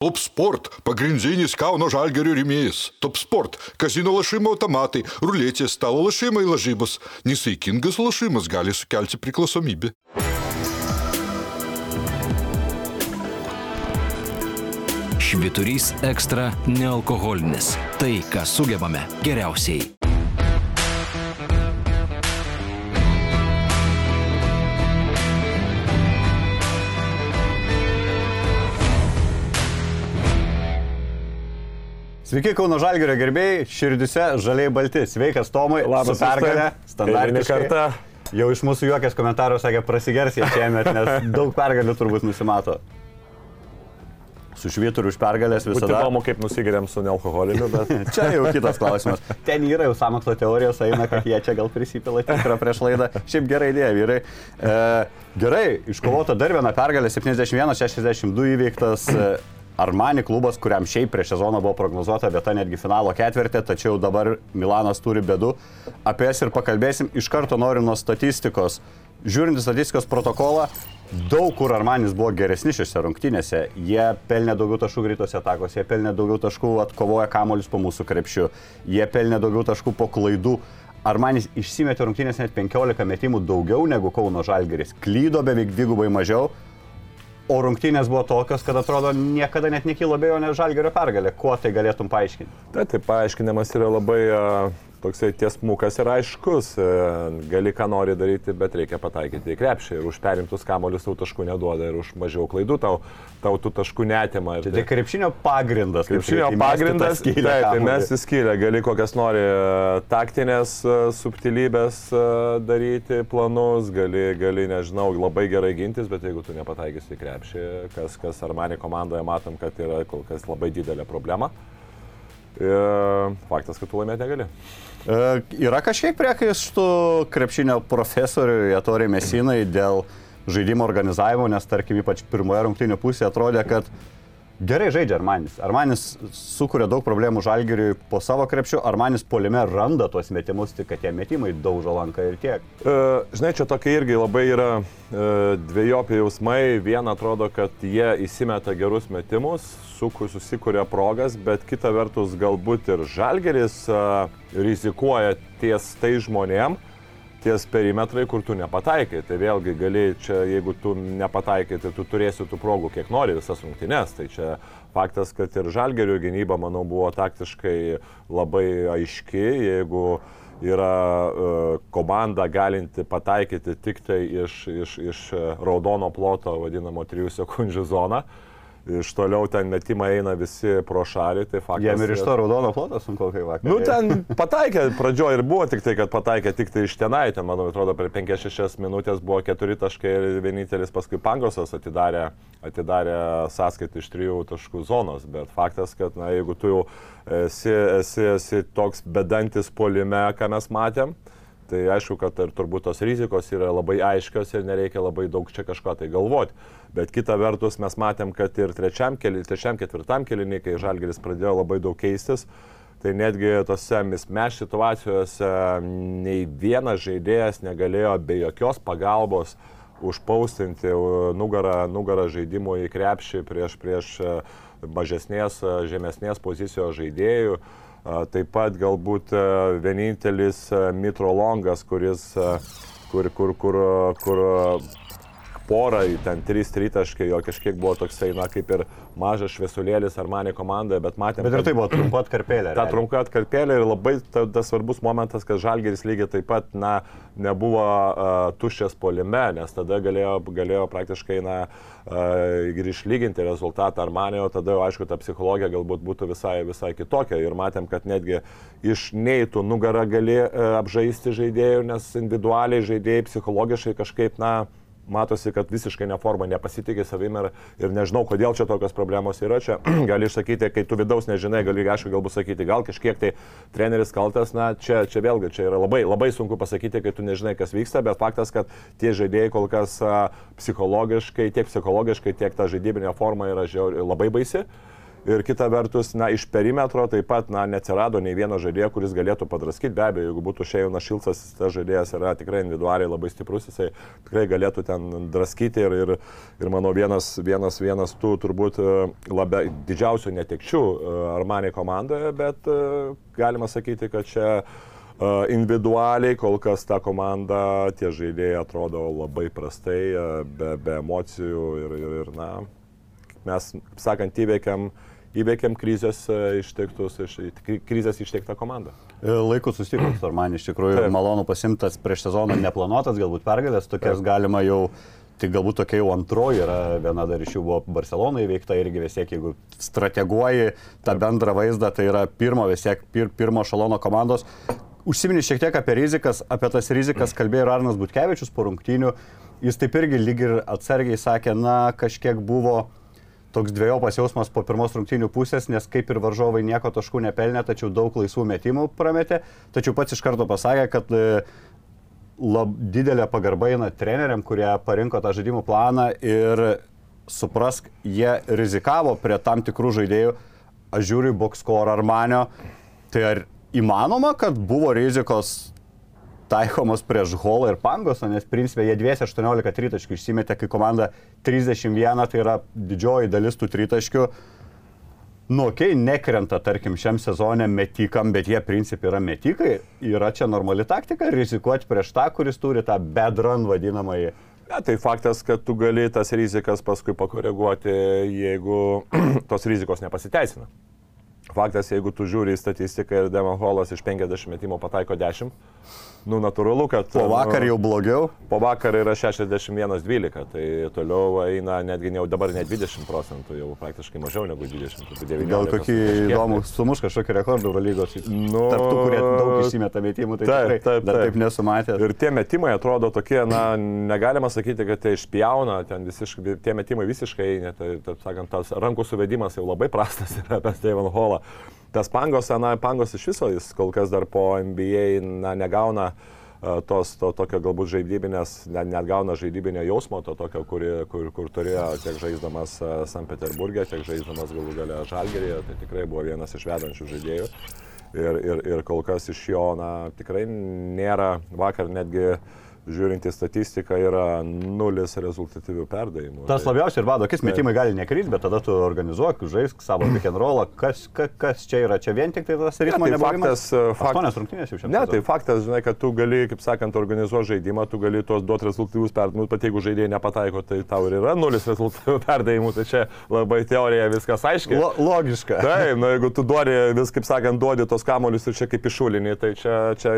Top Sport - pagrindinis Kauno žalgerio rėmėjas. Top Sport - kazino lašimo automatai, ruletės, stalo lašimai lažybos. Nesaikingas lašimas gali sukelti priklausomybę. Šviturys ekstra nealkoholinis. Tai, ką sugebame geriausiai. Sveiki, Kauno Žalgirio gerbėjai, širdise žaliai balti. Sveikas, Tomai. Labas, pergalė. Standartinė karta. Jau iš mūsų juokės komentarų sakė, prasigers jie šiemet, nes daug pergalių turbūt nusimato. Su švyturiu už pergalės Būtų visada. įdomu, kaip nusigeriam su nealkoholiniu, bet Čia jau kitas klausimas. Ten yra jau samokslo teorijos, eina, kad jie čia gal prisipila tikrą prieš laidą. Šiaip gerai idėja, vyrai. E, gerai, iškovota dar viena pergalė, 71-62 įveiktas. E, Armani klubas, kuriam šiaip prieš sezoną buvo prognozuota vieta netgi finalo ketvirtė, tačiau dabar Milanas turi bėdų. Apie jas ir pakalbėsim. Iš karto noriu nuo statistikos. Žiūrint statistikos protokolą, daug kur Armanis buvo geresni šiuose rungtynėse. Jie pelnė daugiau taškų greitose atakose, jie pelnė daugiau taškų atkovoję kamolius po mūsų krepšių, jie pelnė daugiau taškų po klaidų. Armanis išsimetė rungtynės net 15 metimų daugiau negu Kauno Žalgeris. Klydo beveik dvigubai mažiau. O rungtynės buvo tokios, kad atrodo niekada net nekylo bejonė žalgerio pergalė. Kuo tai galėtum paaiškinti? tai, tai paaiškinimas yra labai a, toksai tiesmukas ir aiškus. E, Gali ką nori daryti, bet reikia pataikyti į krepšį. Ir už perimtus kamolius tau taškų neduoda, ir už mažiau klaidų tau, tau tų taškų netima. Ir Tai krepšinio pagrindas. Krepšinio pagrindas, taip, tai mes įskylę, gali kokias nori e, taktinės e, subtilybės daryti, planus, gali, gali, nežinau, labai gerai gintis, bet jeigu tu nepataikysi į krepšį, kas, kas Armani komandoje matom, kad yra kol kas labai didelė problema. E, faktas, kad tu laimėti negali. E, Yra kažkiek priekaištų krepšinio profesoriui Jatorė Mesinai dėl žaidimo organizavimo, nes tarkim ypač pirmoje rungtynių pusėje atrodė, kad gerai žaidžia Armanis. Armanis sukuria daug problemų žalgiriui po savo krepšiu, Armanis polime randa tuos metimus, tik kad tie metimai daužo lanką ir tiek. E, Žinai, čia tokia irgi labai yra e, dviejopi jausmai. Viena atrodo, kad jie įsimeta gerus metimus, suku- susikuria progas, bet kita vertus galbūt ir žalgeris rizikuoja ties tai žmonėm, ties perimetrai, kur tu nepataikai. Tai vėlgi gali čia, jeigu tu nepataikai, tai tu turėsi tų progų, kiek nori visas rungtynes. Tai čia faktas, kad ir žalgerio gynyba, manau, buvo taktiškai labai aiški. Jeigu yra e, komanda galinti pataikyti tik tai iš, iš, iš e, raudono ploto, vadinamo 3 sekundžių zoną. Iš toliau ten metimai eina visi pro šalį, tai faktas. Jiem ir iš to raudono ploto sunku kai vakar. Nu, ten pataikė, pradžioje ir buvo tik tai, kad pataikė tik tai iš tenai, ten, manau, atrodo, per 5-6 minutės buvo 4 taškai ir vienintelis paskui Pangosas atidarė, atidarė sąskaitą iš 3 taškų zonos, bet faktas, kad, na, jeigu tu jau esi, esi, esi toks bedantis polime, ką mes matėm, tai aišku, kad ir turbūt tos rizikos yra labai aiškios ir nereikia labai daug čia kažko tai galvoti. Bet kita vertus mes matėm, kad ir trečiam, keli, trečiam ketvirtam kelinį, kai Žalgeris pradėjo labai daug keistis, tai netgi tose mismeš situacijose nei vienas žaidėjas negalėjo be jokios pagalbos užpaustinti uh, nugarą, nugarą žaidimo į krepšį prieš, prieš uh, mažesnės, uh, žemesnės pozicijos žaidėjų. Taip pat galbūt vienintelis a, Mitro Longas, kuris, kur, kur, kur, kur porą, ten trys tritaškai, jo kažkiek buvo toksai, na, kaip ir mažas šviesulėlis Armani komandoje, bet matėme. Bet ir tai buvo trumpa atkarpėlė. Ta trumpa atkarpėlė ir labai ta- tas svarbus momentas, kad Žalgeris lygiai taip pat na, nebuvo uh, tuščias polime, nes tada galėjo, galėjo praktiškai na, ir išlyginti rezultatą Armanio, tada jau aišku ta psichologija galbūt būtų visai, visai kitokia. Ir matėm, kad netgi iš neįtų nugarą gali uh, apžaisti žaidėjų, nes individualiai žaidėjai psichologiškai kažkaip, na, matosi, kad visiškai neforma, nepasitikė savim ir, ir nežinau, kodėl čia tokios problemos yra. Čia gali išsakyti, kai tu vidaus nežinai, gali aišku galbūt sakyti, gal kažkiek tai treneris kaltas, na, čia, čia vėlgi, čia yra labai, labai sunku pasakyti, kai tu nežinai, kas vyksta, bet faktas, kad tie žaidėjai kol kas psichologiškai, tiek psichologiškai, tiek ta žaidybinė forma yra žiauri, labai baisi. Ir kita vertus, na, iš perimetro taip pat, na, neatsirado nei vieno žaidėjo, kuris galėtų padraskyti. Be abejo, jeigu būtų Šeijonas Šilcas, tas žaidėjas yra tikrai individualiai labai stiprus, jisai tikrai galėtų ten draskyti ir, ir, ir manau, vienas, vienas, vienas tų turbūt e, labia, didžiausių netekčių e, Armanė komandoje, bet e, galima sakyti, kad čia individualiai kol kas ta komanda, tie žaidėjai atrodo labai prastai, be, be emocijų ir, ir, ir na, mes, sakant, įveikiam uh, įveikėm krizės e, ištiktus, iš, krizės ištiktą komandą. E, laiku susitikus, ar man iš tikrųjų Taip. malonu pasimtas prieš sezoną neplanuotas, galbūt pergalės, tokias Taip. galima jau, tik galbūt tokia jau antroji yra, viena dar iš jų buvo Barcelona įveikta irgi vis tiek, jeigu strateguoji tą bendrą vaizdą, tai yra pirmo vis tiek, pir, pirmo šalono komandos. Užsiminė šiek tiek apie rizikas, apie tas rizikas kalbėjo ir Arnas Butkevičius po rungtynių. Jis taip irgi lyg ir atsargiai sakė, na, kažkiek buvo toks dviejopas jausmas po pirmos rungtynių pusės, nes kaip ir varžovai nieko taškų nepelnė, tačiau daug laisvų metimų prametė, tačiau pats iš karto pasakė, kad e, lab, didelė pagarba eina treneriam, kurie parinko tą žaidimų planą ir suprask, jie rizikavo prie tam tikrų žaidėjų, aš žiūriu bokskorą ar manio, tai ar įmanoma, kad buvo rizikos taikomos prieš Holą ir Pangosą, nes principė jie dviesi 18 tritaškių išsimetė, kai komanda 31, tai yra didžioji dalis tų tritaškių. Nu, okei, okay, nekrenta, tarkim, šiam sezonė metikam, bet jie principai yra metikai. Yra čia normali taktika rizikuoti prieš tą, kuris turi tą bedrun vadinamąjį. Ja, tai faktas, kad tu gali tas rizikas paskui pakoreguoti, jeigu tos rizikos nepasiteisina. Faktas, jeigu tu žiūri į statistiką ir Demon Holas iš 50 metimų pataiko 10, nu, natūralu, kad... Po vakar nu, jau blogiau? Po vakar yra 61-12, tai toliau eina netgi jau dabar ne 20 procentų, jau praktiškai mažiau negu 20. 19, Gal kokį įdomų sumuš kažkokį rekordą Eurolygos. Nu, Tarp tų, kurie daug įsimeta metimų, tai taip, tikrai, taip, taip. taip nesumatė. Ir tie metimai atrodo tokie, na, negalima sakyti, kad tai išpjauna, ten visiškai, tie metimai visiškai, net, tai, taip sakant, tas rankų suvedimas jau labai prastas yra apie Steven Hallą. Tas pangos, na, pangos iš viso jis kol kas dar po NBA na, negauna uh, tos, to tokio galbūt žaidybinės, net, net gauna žaidybinio jausmo, to tokio, kur, kur, kur turėjo tiek žaisdamas uh, St. Peterburgė, tiek žaisdamas galų galę Žalgerėje, tai tikrai buvo vienas iš vedančių žaidėjų. Ir, ir, ir kol kas iš jo, na, tikrai nėra, vakar netgi uh, žiūrint į statistiką, yra nulis rezultatyvių perdavimų. Tas tai, labiausiai ir vado, akis metimai gali nekrysti, bet tada tu organizuok, žaisk savo pick and rollą. Kas, kas, kas čia yra? Čia vien tik tai tas ritmo ne, tai faktas, faktas, Aštuonios rungtynės jau šiandien. Ne, tai faktas, žinai, kad tu gali, kaip sakant, organizuoti žaidimą, tu gali tuos duoti rezultatyvus perdavimus, bet jeigu žaidėjai nepataiko, tai tau ir yra nulis rezultatyvių perdavimų, tai čia labai teorija viskas aiškiai. Lo, logiška. Taip, na, jeigu tu duodi, vis kaip sakant, duodi tos kamolius ir čia kaip išulinį, tai čia, čia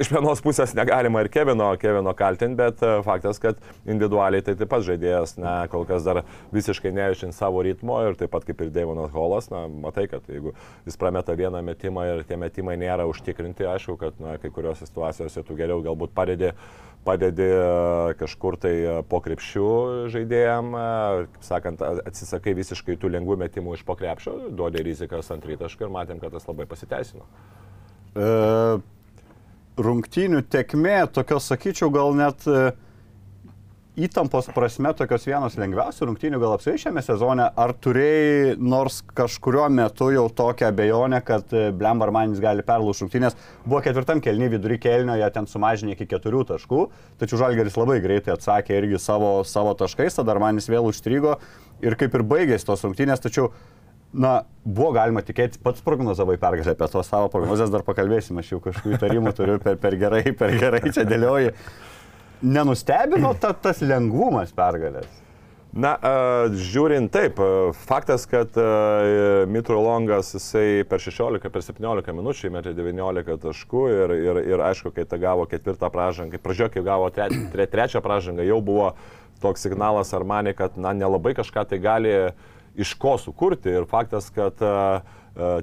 iš vienos pusės negalima ir Kevino, Kevino kaltinti, bet e, faktas, kad individualiai tai taip pat žaidėjas, na, kol kas dar visiškai nejaučiant savo ritmo ir taip pat kaip ir Devonas Holas, na, matai, kad jeigu jis prameta vieną metimą ir tie metimai nėra užtikrinti, aišku, kad, na, kai kuriuose situacijose tu geriau galbūt padedi padedi e, kažkur tai e, po krepšių žaidėjim, kaip sakant, atsisakai visiškai tų lengvų metimų iš po krepšio, duodi rizikas ant rytaškio ir matėm, kad tas labai pasiteisino. E, rungtynių tekmė, tokios sakyčiau, gal net e, įtampos prasme tokios vienos lengviausių rungtynių gal apsiai šiame sezone. Ar turėjai nors kažkurio metu jau tokią abejonę, kad e, Blembarmanis gali perlūšti rungtynės? Buvo ketvirtam kelny vidury kelnio, jie ten sumažinė iki keturių taškų, tačiau Žalgeris labai greitai atsakė irgi savo, savo taškais, tada Armanis vėl užstrygo ir kaip ir baigėsi tos rungtynės, tačiau Na, buvo galima tikėti, pats prognozavai pergalę apie tos savo prognozes, dar pakalbėsim, aš jau kažkokių įtarimų turiu, per, per gerai, per gerai čia dėlioji. Nenustebino ta, tas lengvumas pergalės? Na, žiūrint taip, faktas, kad Mitro Longas jisai per 16, per 17 minučių įmetė 19 taškų ir, ir, ir aišku, kai ta gavo ketvirtą pražangą, pradžioje, kai gavo tre, tre, trečią pražangą, jau buvo toks signalas ar mane, kad na, nelabai kažką tai gali uh, iš ko sukurti. Ir faktas, kad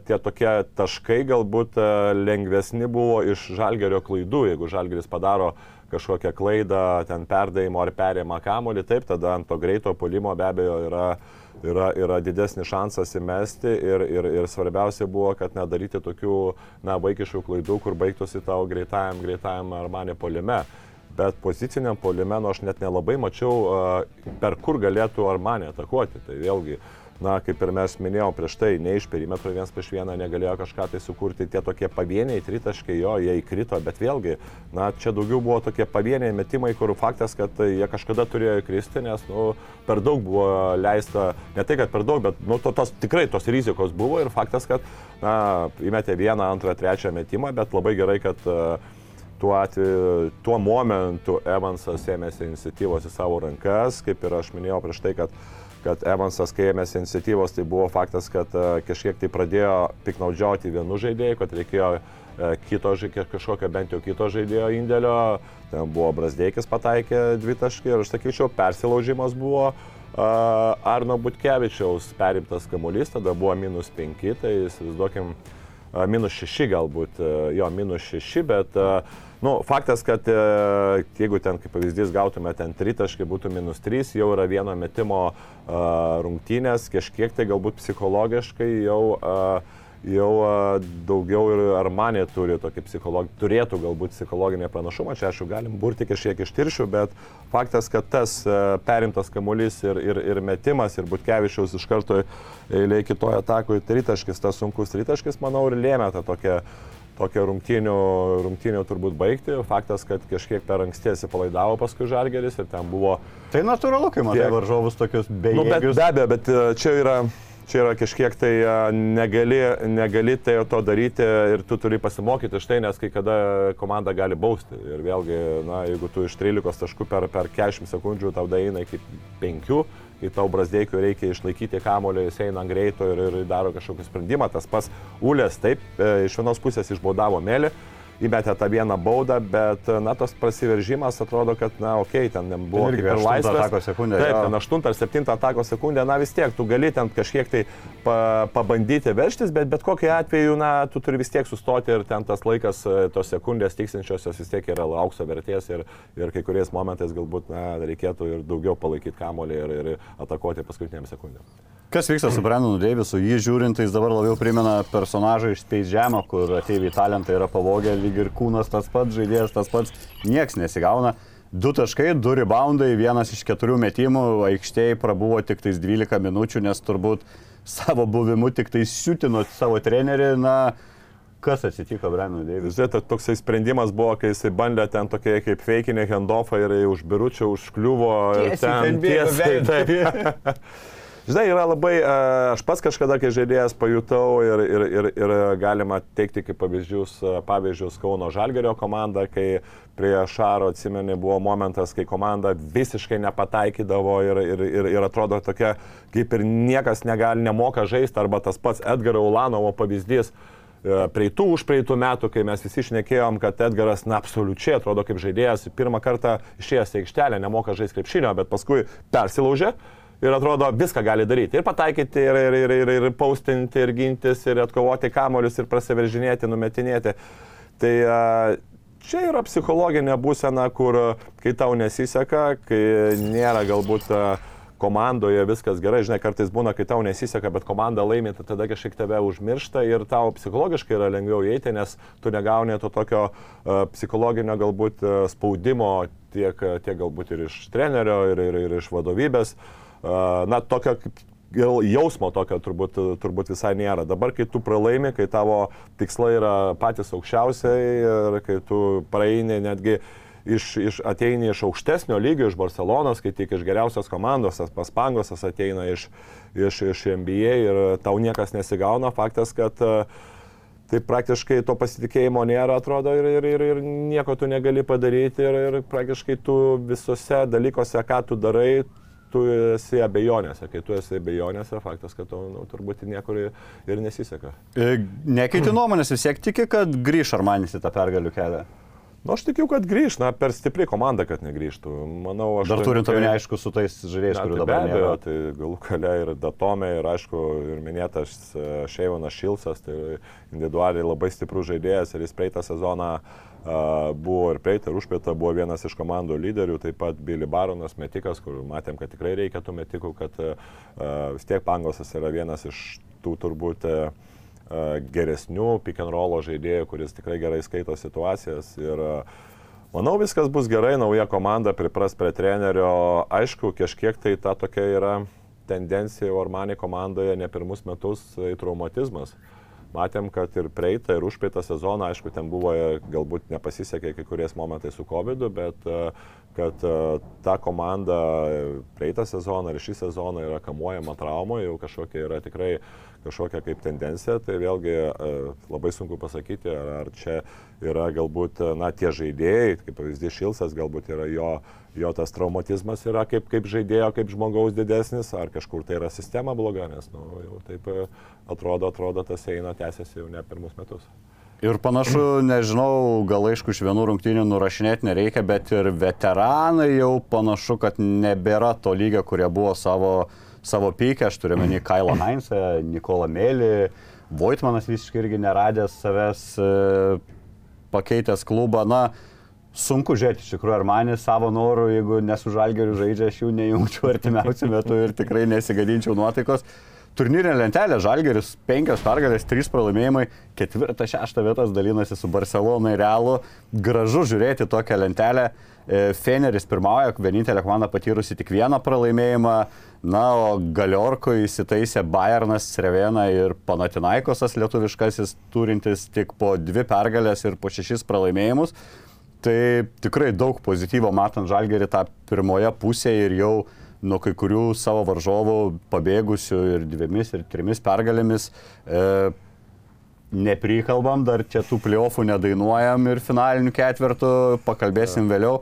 tie tokie taškai galbūt lengvesni buvo iš žalgerio klaidų. Jeigu žalgeris padaro kažkokią klaidą, ten perdavimo ar perėjimą kamolį, taip, tada ant to greito polimo be abejo yra, yra, yra didesnis šansas įmesti ir, ir, ir svarbiausia buvo, kad nedaryti tokių, na, vaikiškų klaidų, kur baigtųsi tavo greitajam, greitajam ar mane polime bet poziciniam polime, nu aš net nelabai mačiau, per kur galėtų ar mane atakuoti. Tai vėlgi na, kaip ir mes minėjom prieš tai, ne iš perimetro vienas prieš vieną negalėjo kažką tai sukurti, tie tokie pavieniai tritaškai, jo, jie įkrito, bet vėlgi, na, čia daugiau buvo tokie pavieniai metimai, kur faktas, kad jie kažkada turėjo įkristi, nes, nu, per daug buvo leista, ne tai, kad per daug, bet, nu, to, tos, tikrai tos rizikos buvo ir faktas, kad, na, įmetė vieną, antrą, trečią metimą, bet labai gerai, kad uh, tuo atveju, tuo momentu Evansas ėmėsi iniciatyvos į savo rankas, kaip ir aš minėjau prieš tai, kad kad Evansas, kai ėmėsi iniciatyvos, tai buvo faktas, kad e, kažkiek tai pradėjo piknaudžiauti vienu žaidėju, kad reikėjo e, kito, kažkokio bent jau kito žaidėjo indėlio. Ten buvo Brasdeikis pataikė dvi taškai ir aš sakyčiau, persilaužimas buvo uh, Arno Butkevičiaus perimtas kamuolys, tada buvo minus 5, tai įsivaizduokim, minus 6 galbūt, jo, minus 6, bet uh, Nu, faktas, kad e, jeigu ten, kaip pavyzdys, gautume ten tritaškai, būtų minus 3, jau yra vieno metimo uh, rungtynės, kažkiek tai galbūt psichologiškai jau, uh, jau daugiau ir Armanė turi tokį psichologinį, turėtų galbūt psichologinį pranašumą, čia aišku, galim burti kažkiek iš tiršių, bet faktas, kad tas perimtas kamuolys ir, ir, ir metimas ir Butkevičiaus iš karto eilė kitoje atakoje tritaškis, tas sunkus tritaškis, manau, ir lėmė tą tokią tokio rungtinių, rungtinių turbūt baigti. Faktas, kad kažkiek per anksti atsipalaidavo paskui Žalgeris ir ten buvo... Tai natūralu, kai matai tiek... varžovus tokius bejėgius. Nu, bet be abejo, bet e, čia yra čia yra kažkiek tai e, negali, negali tai to daryti ir tu turi pasimokyti iš tai, nes kai kada komanda gali bausti. Ir vėlgi, na, jeigu tu iš 13 taškų per, per 40 sekundžių tau daina iki 5, kai tau Brasdėkiu reikia išlaikyti kamolį, jis eina greito ir, ir daro kažkokį sprendimą. Tas pas Ulės taip, e, iš vienos pusės išbaudavo Melį, įmetė tą vieną baudą, bet, na, tas prasiveržimas atrodo, kad, na, okei, okay, ten buvo ir laisvas. Sekundę, Taip, ten 8 ar 7 atako sekundę, na vis tiek, tu gali ten kažkiek tai pa, pabandyti verštis, bet bet kokiu atveju, na, tu turi vis tiek sustoti ir ten tas laikas, e, tos sekundės tiksinčiosios vis tiek yra aukso vertės ir, ir kai kuriais momentais galbūt, na, reikėtų ir daugiau palaikyti kamolį ir, ir atakuoti paskutiniam sekundėm. Kas vyksta su Brandonu Deivisu? Jį žiūrint, jis dabar labiau primena personažą iš Space Jam, kur ateiviai talentai yra pavogę, lyg ir kūnas tas pats, žaidėjas tas pats, nieks nesigauna. Du taškai, du reboundai, vienas iš keturių metimų, aikštėje prabuvo tik tais 12 minučių, nes turbūt savo buvimu tik tai siutino savo trenerį, na, Kas atsitiko Brandonui Deivisui? Žiūrėk, toksai sprendimas buvo, kai jisai bandė ten tokie kaip feikinė handoffą ir už biručio užkliuvo. Tiesiai ten tiesiai. Taip. Žinai, yra labai, e, aš pats kažkada, kai žaidėjas pajutau ir, ir, ir, ir galima teikti kaip pavyzdžius, e, pavyzdžius Kauno Žalgerio komanda, kai prie Šaro, atsimeni, buvo momentas, kai komanda visiškai nepataikydavo ir, ir, ir, ir atrodo tokia, kaip ir niekas negali, nemoka žaisti, arba tas pats Edgaro Ulanovo pavyzdys e, prieitų už prieitų metų, kai mes visi išnekėjom, kad Edgaras, na, absoliučiai atrodo kaip žaidėjas, pirmą kartą išėjęs į aikštelę, nemoka žaisti krepšinio, bet paskui persilaužė ir atrodo viską gali daryti. Ir pataikyti, ir, ir, ir, ir, ir paustinti, ir gintis, ir atkovoti kamolius, ir prasiveržinėti, numetinėti. Tai čia yra psichologinė būsena, kur kai tau nesiseka, kai nėra galbūt komandoje viskas gerai, žinai, kartais būna, kai tau nesiseka, bet komanda laimė, tai tada kažkiek tave užmiršta ir tau psichologiškai yra lengviau įeiti, nes tu negauni to tokio uh, psichologinio galbūt spaudimo tiek, tiek galbūt ir iš trenerio, ir, ir, ir iš vadovybės. Uh, na, tokio jausmo tokio turbūt, turbūt visai nėra. Dabar, kai tu pralaimi, kai tavo tikslai yra patys aukščiausiai ir kai tu praeini netgi iš, iš, ateini iš aukštesnio lygio, iš Barcelonos, kai tik iš geriausios komandos, tas paspangosas ateina iš, iš, iš NBA ir tau niekas nesigauna, faktas, kad uh, tai praktiškai to pasitikėjimo nėra, atrodo, ir, ir, ir, ir nieko tu negali padaryti, ir, ir praktiškai tu visose dalykuose, ką tu darai, tu esi abejonėse. Kai tu esi abejonėse, faktas, kad tu nu, turbūt niekur ir nesiseka. E, nekeiti nuomonės, vis tiek tiki, kad grįš Armanis į tą pergalių kelią. Nu, aš tikiu, kad grįž, na, per stipri komanda, kad negrįžtų. Manau, aš... Dar turint omeny, aišku, su tais žaidėjais, kurių tai dabar. Abejo, tai galų gale ir Datome, ir aišku, ir minėtas e, Šeivonas Šilsas, tai individualiai labai stiprus žaidėjas ir jis praeitą sezoną uh, buvo ir praeitą, ir užpraeitą buvo vienas iš komandų lyderių, taip pat Billy Baronas metikas, kur matėm, kad tikrai reikia tų metikų, kad uh, vis tiek Pangosas yra vienas iš tų turbūt uh, geresnių pick and rollo žaidėjų, kuris tikrai gerai skaito situacijas. Ir manau, viskas bus gerai, nauja komanda pripras prie trenerio. Aišku, kažkiek tai ta tokia yra tendencija jau Armani komandoje ne pirmus metus į traumatizmas. Matėm, kad ir praeitą, ir užpraeitą sezoną, aišku, ten buvo galbūt nepasisekė kai kuriais momentais su COVID, bet kad ta komanda praeitą sezoną ir šį sezoną yra kamuojama trauma, jau kažkokia yra tikrai kažkokia kaip tendencija, tai vėlgi labai sunku pasakyti, ar, ar čia yra galbūt, na, tie žaidėjai, kaip pavyzdys Šilsas, galbūt yra jo jo tas traumatizmas yra kaip, kaip žaidėjo, kaip žmogaus didesnis, ar kažkur tai yra sistema bloga, nes nu, jau taip e, atrodo, atrodo, tas eina, tęsiasi jau ne pirmus metus. Ir panašu, nežinau, gal aišku iš vienų rungtynių nurašinėti nereikia, bet ir veteranai jau panašu, kad nebėra to lygio, kurie buvo savo, savo pykę. Aš turiu menį Kailą Heinzą, Nikolą Mėlį, Voitmanas visiškai irgi neradęs savęs, e, pakeitęs klubą. Na, sunku žiūrėti, iš tikrųjų, ar manį savo norų, jeigu nesu žalgeriu žaidžia, aš jų nejungčiau artimiausiu metu ir tikrai nesigadinčiau nuotaikos. Turnyrinė lentelė Žalgeris 5 pergalės, 3 pralaimėjimai, 4-6 vietas dalinasi su Barcelona ir Realu. Gražu žiūrėti tokią lentelę. E, Feneris pirmauja, vienintelė komanda patyrusi tik vieną pralaimėjimą, na, o Galiorko įsitaisė Bayernas, Srevena ir Panatinaikosas lietuviškasis, turintis tik po dvi pergalės ir po šešis pralaimėjimus. Tai tikrai daug pozityvo matant žalgerį tą pirmoje pusėje ir jau nuo kai kurių savo varžovų pabėgusių ir dviemis ir trimis pergalėmis. E, neprikalbam, dar čia tų pliofų nedainuojam ir finalinių ketvirtų, pakalbėsim vėliau.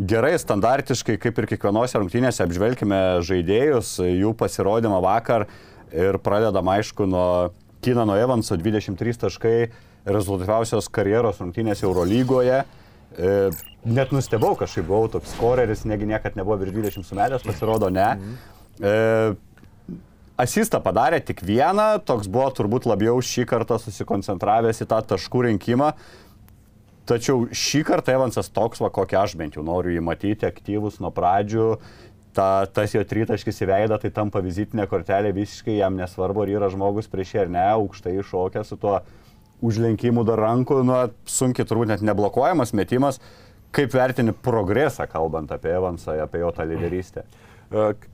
Gerai, standartiškai, kaip ir kiekvienose rungtynėse, apžvelgime žaidėjus, jų pasirodymą vakar ir pradedam aišku nuo Kinano Evanso 23 taškai rezultatyviausios karjeros rungtynės Eurolygoje. E, net nustebau, kažkaip buvau toks skoreris, negi niekad nebuvo virš 20 sumetęs, pasirodo ne. E, asistą padarė tik vieną, toks buvo turbūt labiau šį kartą susikoncentravęs į tą taškų rinkimą. Tačiau šį kartą Evansas toks, va, kokį aš bent jau noriu jį matyti, aktyvus nuo pradžių, ta, tas jo tritaškis į veidą, tai tampa vizitinė kortelė visiškai jam nesvarbu, ar yra žmogus prieš jį ar ne, aukštai iššokę su tuo užlenkimų dar rankų, nu, sunkiai turbūt net neblokuojamas metimas. Kaip vertini progresą, kalbant apie Evansą, apie jo tą lyderystę?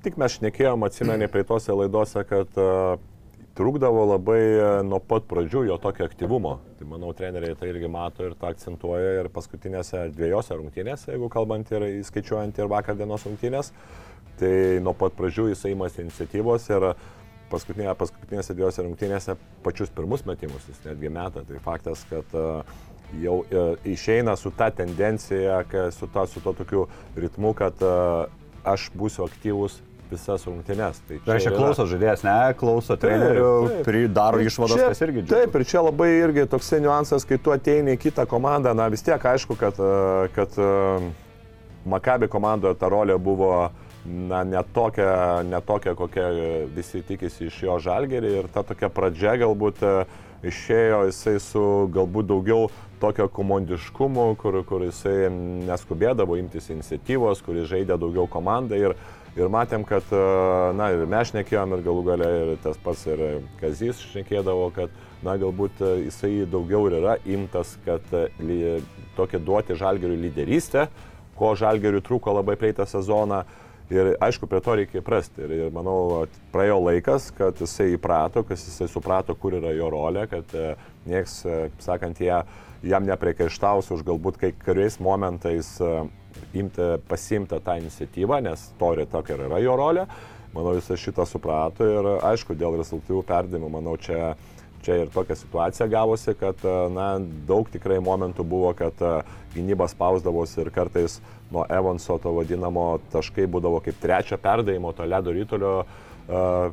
Tik mes šnekėjom, atsimeni praeitose laidose, kad trukdavo labai uh, nuo pat pradžių jo tokio aktyvumo. Tai manau, treneriai tai irgi mato ir tą akcentuoja ir paskutinėse dviejose rungtynėse, jeigu kalbant ir įskaičiuojant ir vakar dienos rungtynės. Tai nuo pat pradžių jisai įmasi iniciatyvos ir paskutinė, paskutinėse dviejose rungtynėse pačius pirmus metimus jis netgi meta. Tai faktas, kad e, jau e, išeina su ta tendencija, su, ta, su to tokiu ritmu, kad e, aš būsiu aktyvus visas rungtynes. Tai čia reiškia, klauso žaidėjas, ne, klauso trenerių, daro išvadas, kas irgi. Džiugu. Taip, ir čia labai irgi toksai niuansas, kai tu ateini į kitą komandą, na vis tiek aišku, kad, kad Makabi komandoje ta rolė buvo uh, na, netokia, netokia, kokia visi tikisi iš jo žalgerį ir ta tokia pradžia galbūt e, išėjo jisai su galbūt daugiau tokio komandiškumu, kur, kur jisai neskubėdavo imtis iniciatyvos, kuris žaidė daugiau komandą ir, ir matėm, kad, e, na, ir mes šnekėjom ir galų gale ir tas pats ir Kazys šnekėdavo, kad, na, galbūt e, jisai daugiau ir yra imtas, kad li, tokia duoti žalgerių lyderystę, ko žalgerių trūko labai praeitą sezoną Ir aišku, prie to reikia prasti. Ir, ir manau, praėjo laikas, kad jisai įprato, kad jisai suprato, kur yra jo rolė, kad e, nieks, e, sakant, jie, jam nepriekaištaus už galbūt kai kuriais momentais e, imti, pasimti tą iniciatyvą, nes to ir tokia yra jo rolė. Manau, jisai šitą suprato ir aišku, dėl rezultatyvų perdimų, manau, čia čia ir tokia situacija gavosi, kad na, daug tikrai momentų buvo, kad gynyba spausdavosi ir kartais nuo Evanso to vadinamo taškai būdavo kaip trečio perdavimo, to ledo rytulio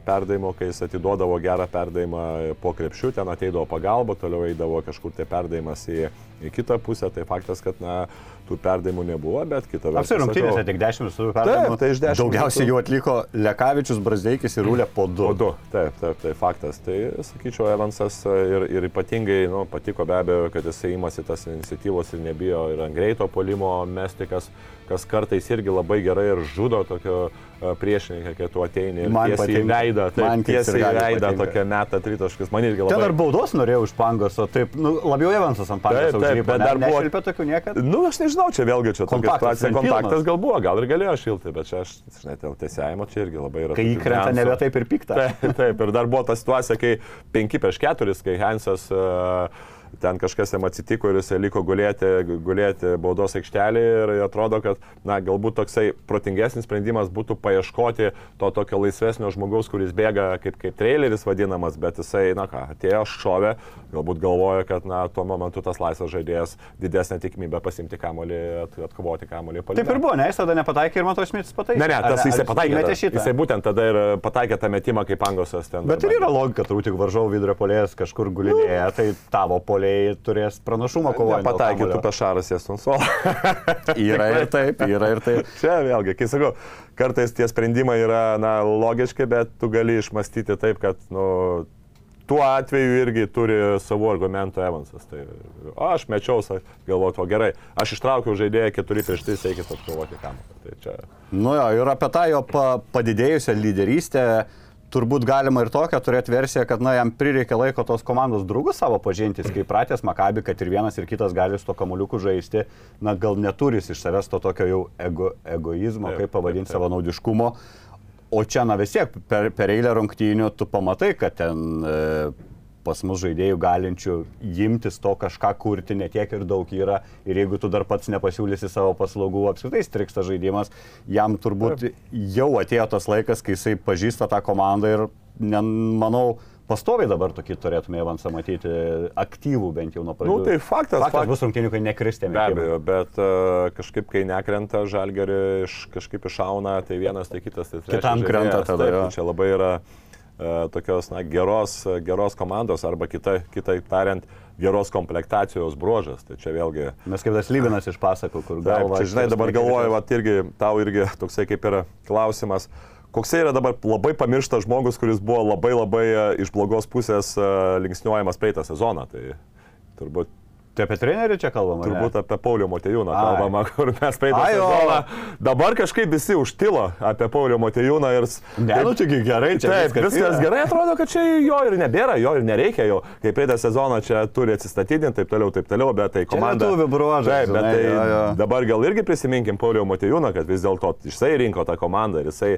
perdavimo, kai jis atiduodavo gerą perdavimą po krepšių, ten ateidavo pagalba, toliau eidavo kažkur tai perdavimas į, į kitą pusę, tai faktas, kad na, tų perdavimų nebuvo, bet kita vertus. Apsiai rungtynėse tik 10 visų perdavimų. Taip, tai iš 10. Daugiausiai jų atliko Lekavičius, Brazdeikis ir Rūlė po 2. Po 2, taip, taip, tai faktas. Tai sakyčiau, Evansas ir, ir ypatingai nu, patiko be abejo, kad jisai imasi tas iniciatyvos ir nebijo ir ant greito polimo mestikas, kas kartais irgi labai gerai ir žudo tokio priešininką, kai tu ateini ir man tiesiai į veidą, taip, tiesiai į veidą tokia meta tritaškas, man irgi labai. Ten dar baudos norėjau iš Pangoso, taip, nu, labiau Evansas ant taip, bet dar buvo tokių niekada. Nu, aš nežinau nežinau, čia vėlgi čia tokia Kontaktas situacija. Kontaktas gal buvo, gal ir galėjo šilti, bet čia aš, žinai, dėl tiesiajimo čia irgi labai yra. Kai įkrenta nebe taip ir pikta. Taip, taip, ir dar buvo ta situacija, kai 5 prieš 4, kai Hansas uh, ten kažkas jam atsitiko ir jisai liko gulėti, gulėti baudos aikštelėje ir atrodo, kad, na, galbūt toksai protingesnis sprendimas būtų paieškoti to tokio laisvesnio žmogaus, kuris bėga kaip, kaip traileris vadinamas, bet jisai, na ką, atėjo šovė, galbūt galvoja, kad, na, tuo momentu tas laisvas žaidėjas didesnė tikimybė pasimti kamolį, at, atkovoti kamolį. Taip ir buvo, ne, jis tada nepataikė ir Mato Šmitas pataikė. Ne, ne, tas jisai pataikė. Šitą. Jisai būtent tada ir pataikė tą metimą, kaip angosas ten. Bet ir yra logika, turbūt tik varžovų vidurio polėjas kažkur gulinėja, tai tavo polėjai turės pranašumą kovojant. Pataikytų pešaras jas ant suolo. Yra ir taip, yra ir taip. Čia vėlgi, kai sakau, kartais tie sprendimai yra, na, logiški, bet tu gali išmastyti taip, kad, nu, tuo atveju irgi turi savų argumentų Evansas. Tai, o aš mečiau, galvoju, o gerai, aš ištraukiau žaidėją 4 prieš 3, eikit atkovoti kamuolį. Tai čia... Nu jo, ir apie tą jo pa, padidėjusią lyderystę turbūt galima ir tokią turėti versiją, kad na, jam prireikė laiko tos komandos draugus savo pažintis, kai pratęs Makabi, kad ir vienas ir kitas gali su to kamuliuku žaisti, na gal neturis iš savęs to tokio jau ego, egoizmo, kaip pavadinti savo naudiškumo. O čia, na vis tiek, per, per eilę rungtynių tu pamatai, kad ten e, pas mus žaidėjų galinčių imtis to kažką kurti netiek ir daug yra. Ir jeigu tu dar pats nepasiūlysi savo paslaugų, apskritai striksta žaidimas, jam turbūt jau atėjo tas laikas, kai jisai pažįsta tą komandą ir, manau, pastoviai dabar tokį turėtume Evansą matyti aktyvų bent jau nuo pradžių. Nu, tai faktas, faktas faktas. bus rungtynių, kai nekristėme. Be abejo, bet uh, kažkaip, kai nekrenta žalgerį, iš, kažkaip iššauna, tai vienas, tai kitas, tai trečias. Kitam krenta žaidėjas. tada, Taip, tai Čia labai yra uh, tokios, na, geros, geros komandos arba kita, kitaip tariant, geros komplektacijos bruožas. Tai čia vėlgi Mes kaip tas Lybinas iš pasakų, kur galva. čia, žinai, dabar galvoju, va, irgi, tau irgi toksai kaip yra klausimas. Koksai yra dabar labai pamirštas žmogus, kuris buvo labai labai e, iš blogos pusės e, linksniuojamas praeitą sezoną. Tai turbūt, Tai apie trenerių čia kalbama? turbūt apie Paulio Motejūną kalbama, kur mes praeitą. Dabar kažkaip visi užtilo apie Paulio Motejūną ir... Ne, nu taigi gerai, čia Taip, viskas, viskas gerai atrodo, kad čia jo ir nebėra, jo ir nereikia jo. Kaip praeitą sezoną čia turi atsistatydinti, taip toliau, taip toliau, bet tai komanda... lietuvių bruožas, Taip, bet tai jo, jo. dabar gal irgi prisiminkim Paulio Motejūną, kad vis dėlto jisai rinko tą komandą ir jisai,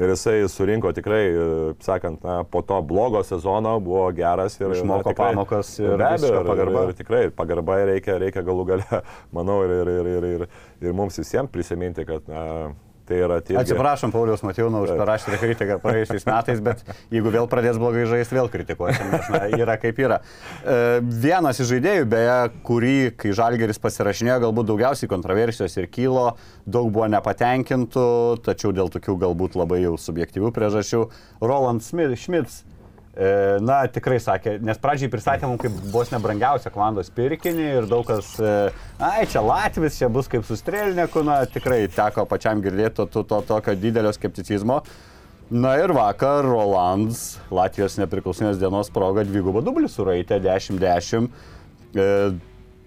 ir jisai surinko tikrai, e, sakant, na, po to blogo sezono buvo geras ir Išmoko na, tikrai- pamokas ir be abejo, pagarba. Ir, ir tikrai pagarba reikia, reikia galų gale, manau, ir, ir, ir, ir, ir, ir mums visiems prisiminti, kad na, tai yra tie... Atsiprašom, Paulius Matijūną už parašytą kritiką praėjusiais metais, bet jeigu vėl pradės blogai žaisti, vėl kritikuosim, nes na, yra kaip yra. E, vienas iš žaidėjų, beje, kurį, kai Žalgeris pasirašinėjo, galbūt daugiausiai kontroversijos ir kylo, daug buvo nepatenkintų, tačiau dėl tokių galbūt labai jau subjektyvių priežasčių, Roland Smith, Schmitz. E, Na, tikrai sakė, nes pradžiai pristatė mums kaip vos nebrangiausią komandos pirkinį ir daug kas, e, ai, čia Latvis, čia bus kaip sustrėlinėku, na, tikrai teko pačiam girdėti to, to, to tokio didelio skepticizmo. Na ir vakar Rolands, Latvijos nepriklausomės dienos proga, dvigubą dublį suraitė 10-10. E,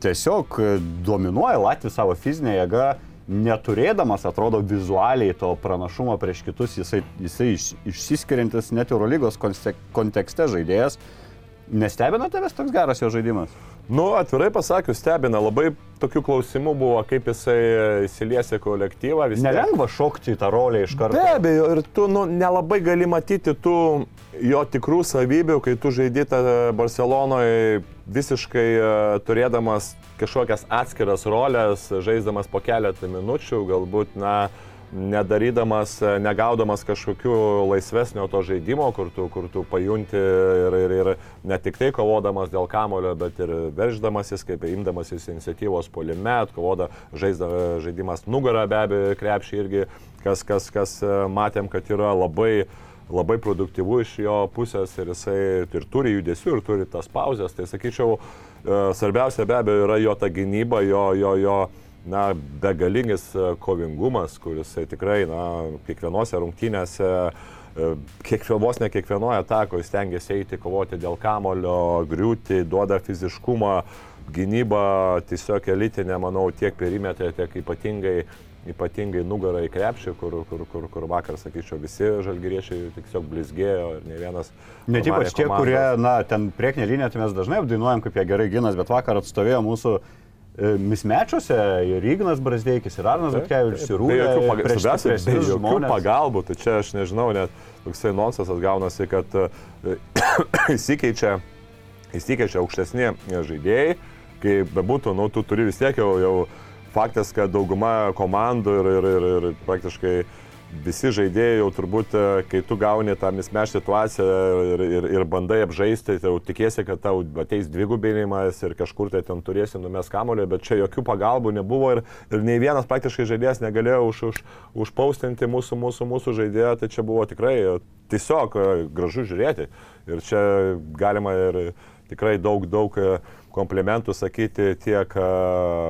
tiesiog e, dominuoja Latvijas savo fizinę jėgą, neturėdamas, atrodo, vizualiai to pranašumo prieš kitus, jisai, jisai iš, išsiskiriantis net Eurolygos kontekste žaidėjas. Nestebina tavęs toks geras jo žaidimas? Nu, atvirai pasakius, stebina, labai tokių klausimų buvo, kaip jisai įsilies į kolektyvą. vis tiek- Nelengva šokti į tą rolę iš karto. Be abejo, ir tu nu, nelabai gali matyti tų jo tikrų savybių, kai tu žaidėte Barcelonoje visiškai e, turėdamas kažkokias atskiras rolės, žaisdamas po keletą minučių, galbūt, na, nedarydamas, negaudamas kažkokių laisvesnio to žaidimo, kur tu, kur tu pajunti ir, ir, ir ne tik tai kovodamas dėl kamulio, bet ir verždamasis, kaip imdamasis iniciatyvos polime, kovoda žaisda, žaidimas nugarą be abejo, krepšį irgi, kas, kas, kas e, matėm, kad yra labai labai produktyvu iš jo pusės ir jisai ir turi judesių, ir turi tas pauzes. Tai sakyčiau, e, svarbiausia be abejo yra jo ta gynyba, jo, jo, jo na, begalingas e, kovingumas, kuris tikrai na, kiekvienose rungtynėse, e, kiekvienos, ne kiekvienoje atakoje stengiasi eiti, kovoti dėl kamulio, griūti, duoda fiziškumą, gynyba tiesiog elitinė, manau, tiek perimetrė, tiek ypatingai ypatingai nugarą į krepšį, kur, kur, kur, kur vakar, sakyčiau, visi žalgyriečiai tiesiog blizgėjo ir ne vienas. Pamanė ypač tie, kurie, na, ten priekinė linija, tai mes dažnai apdainuojam, kaip jie gerai ginas, bet vakar atstovėjo mūsų mismečiuose ir Ignas Brasdeikis, ir Arnas Butkevičius, ir Be Rūlė. jokių, pag... be jokių pagalbų, tai čia aš nežinau, net toksai nonsensas gaunasi, kad e, įsikeičia, įsikeičia aukštesni žaidėjai, kai bebūtų, nu, tu turi vis tiek jau, jau faktas, kad dauguma komandų ir, ir, ir, ir praktiškai visi žaidėjai jau turbūt, e, kai tu gauni tą mismeš situaciją ir, ir, ir bandai apžaisti, tai jau tikiesi, kad tau ateis dvigubinimas ir kažkur tai ten turėsi numes kamulio, bet čia jokių pagalbų nebuvo ir, ir nei vienas praktiškai žaidėjas negalėjo už, už, užpaustinti mūsų, mūsų, mūsų žaidėją, tai čia buvo tikrai tiesiog e, gražu žiūrėti. Ir čia galima ir tikrai daug, daug e, komplimentų sakyti tiek e,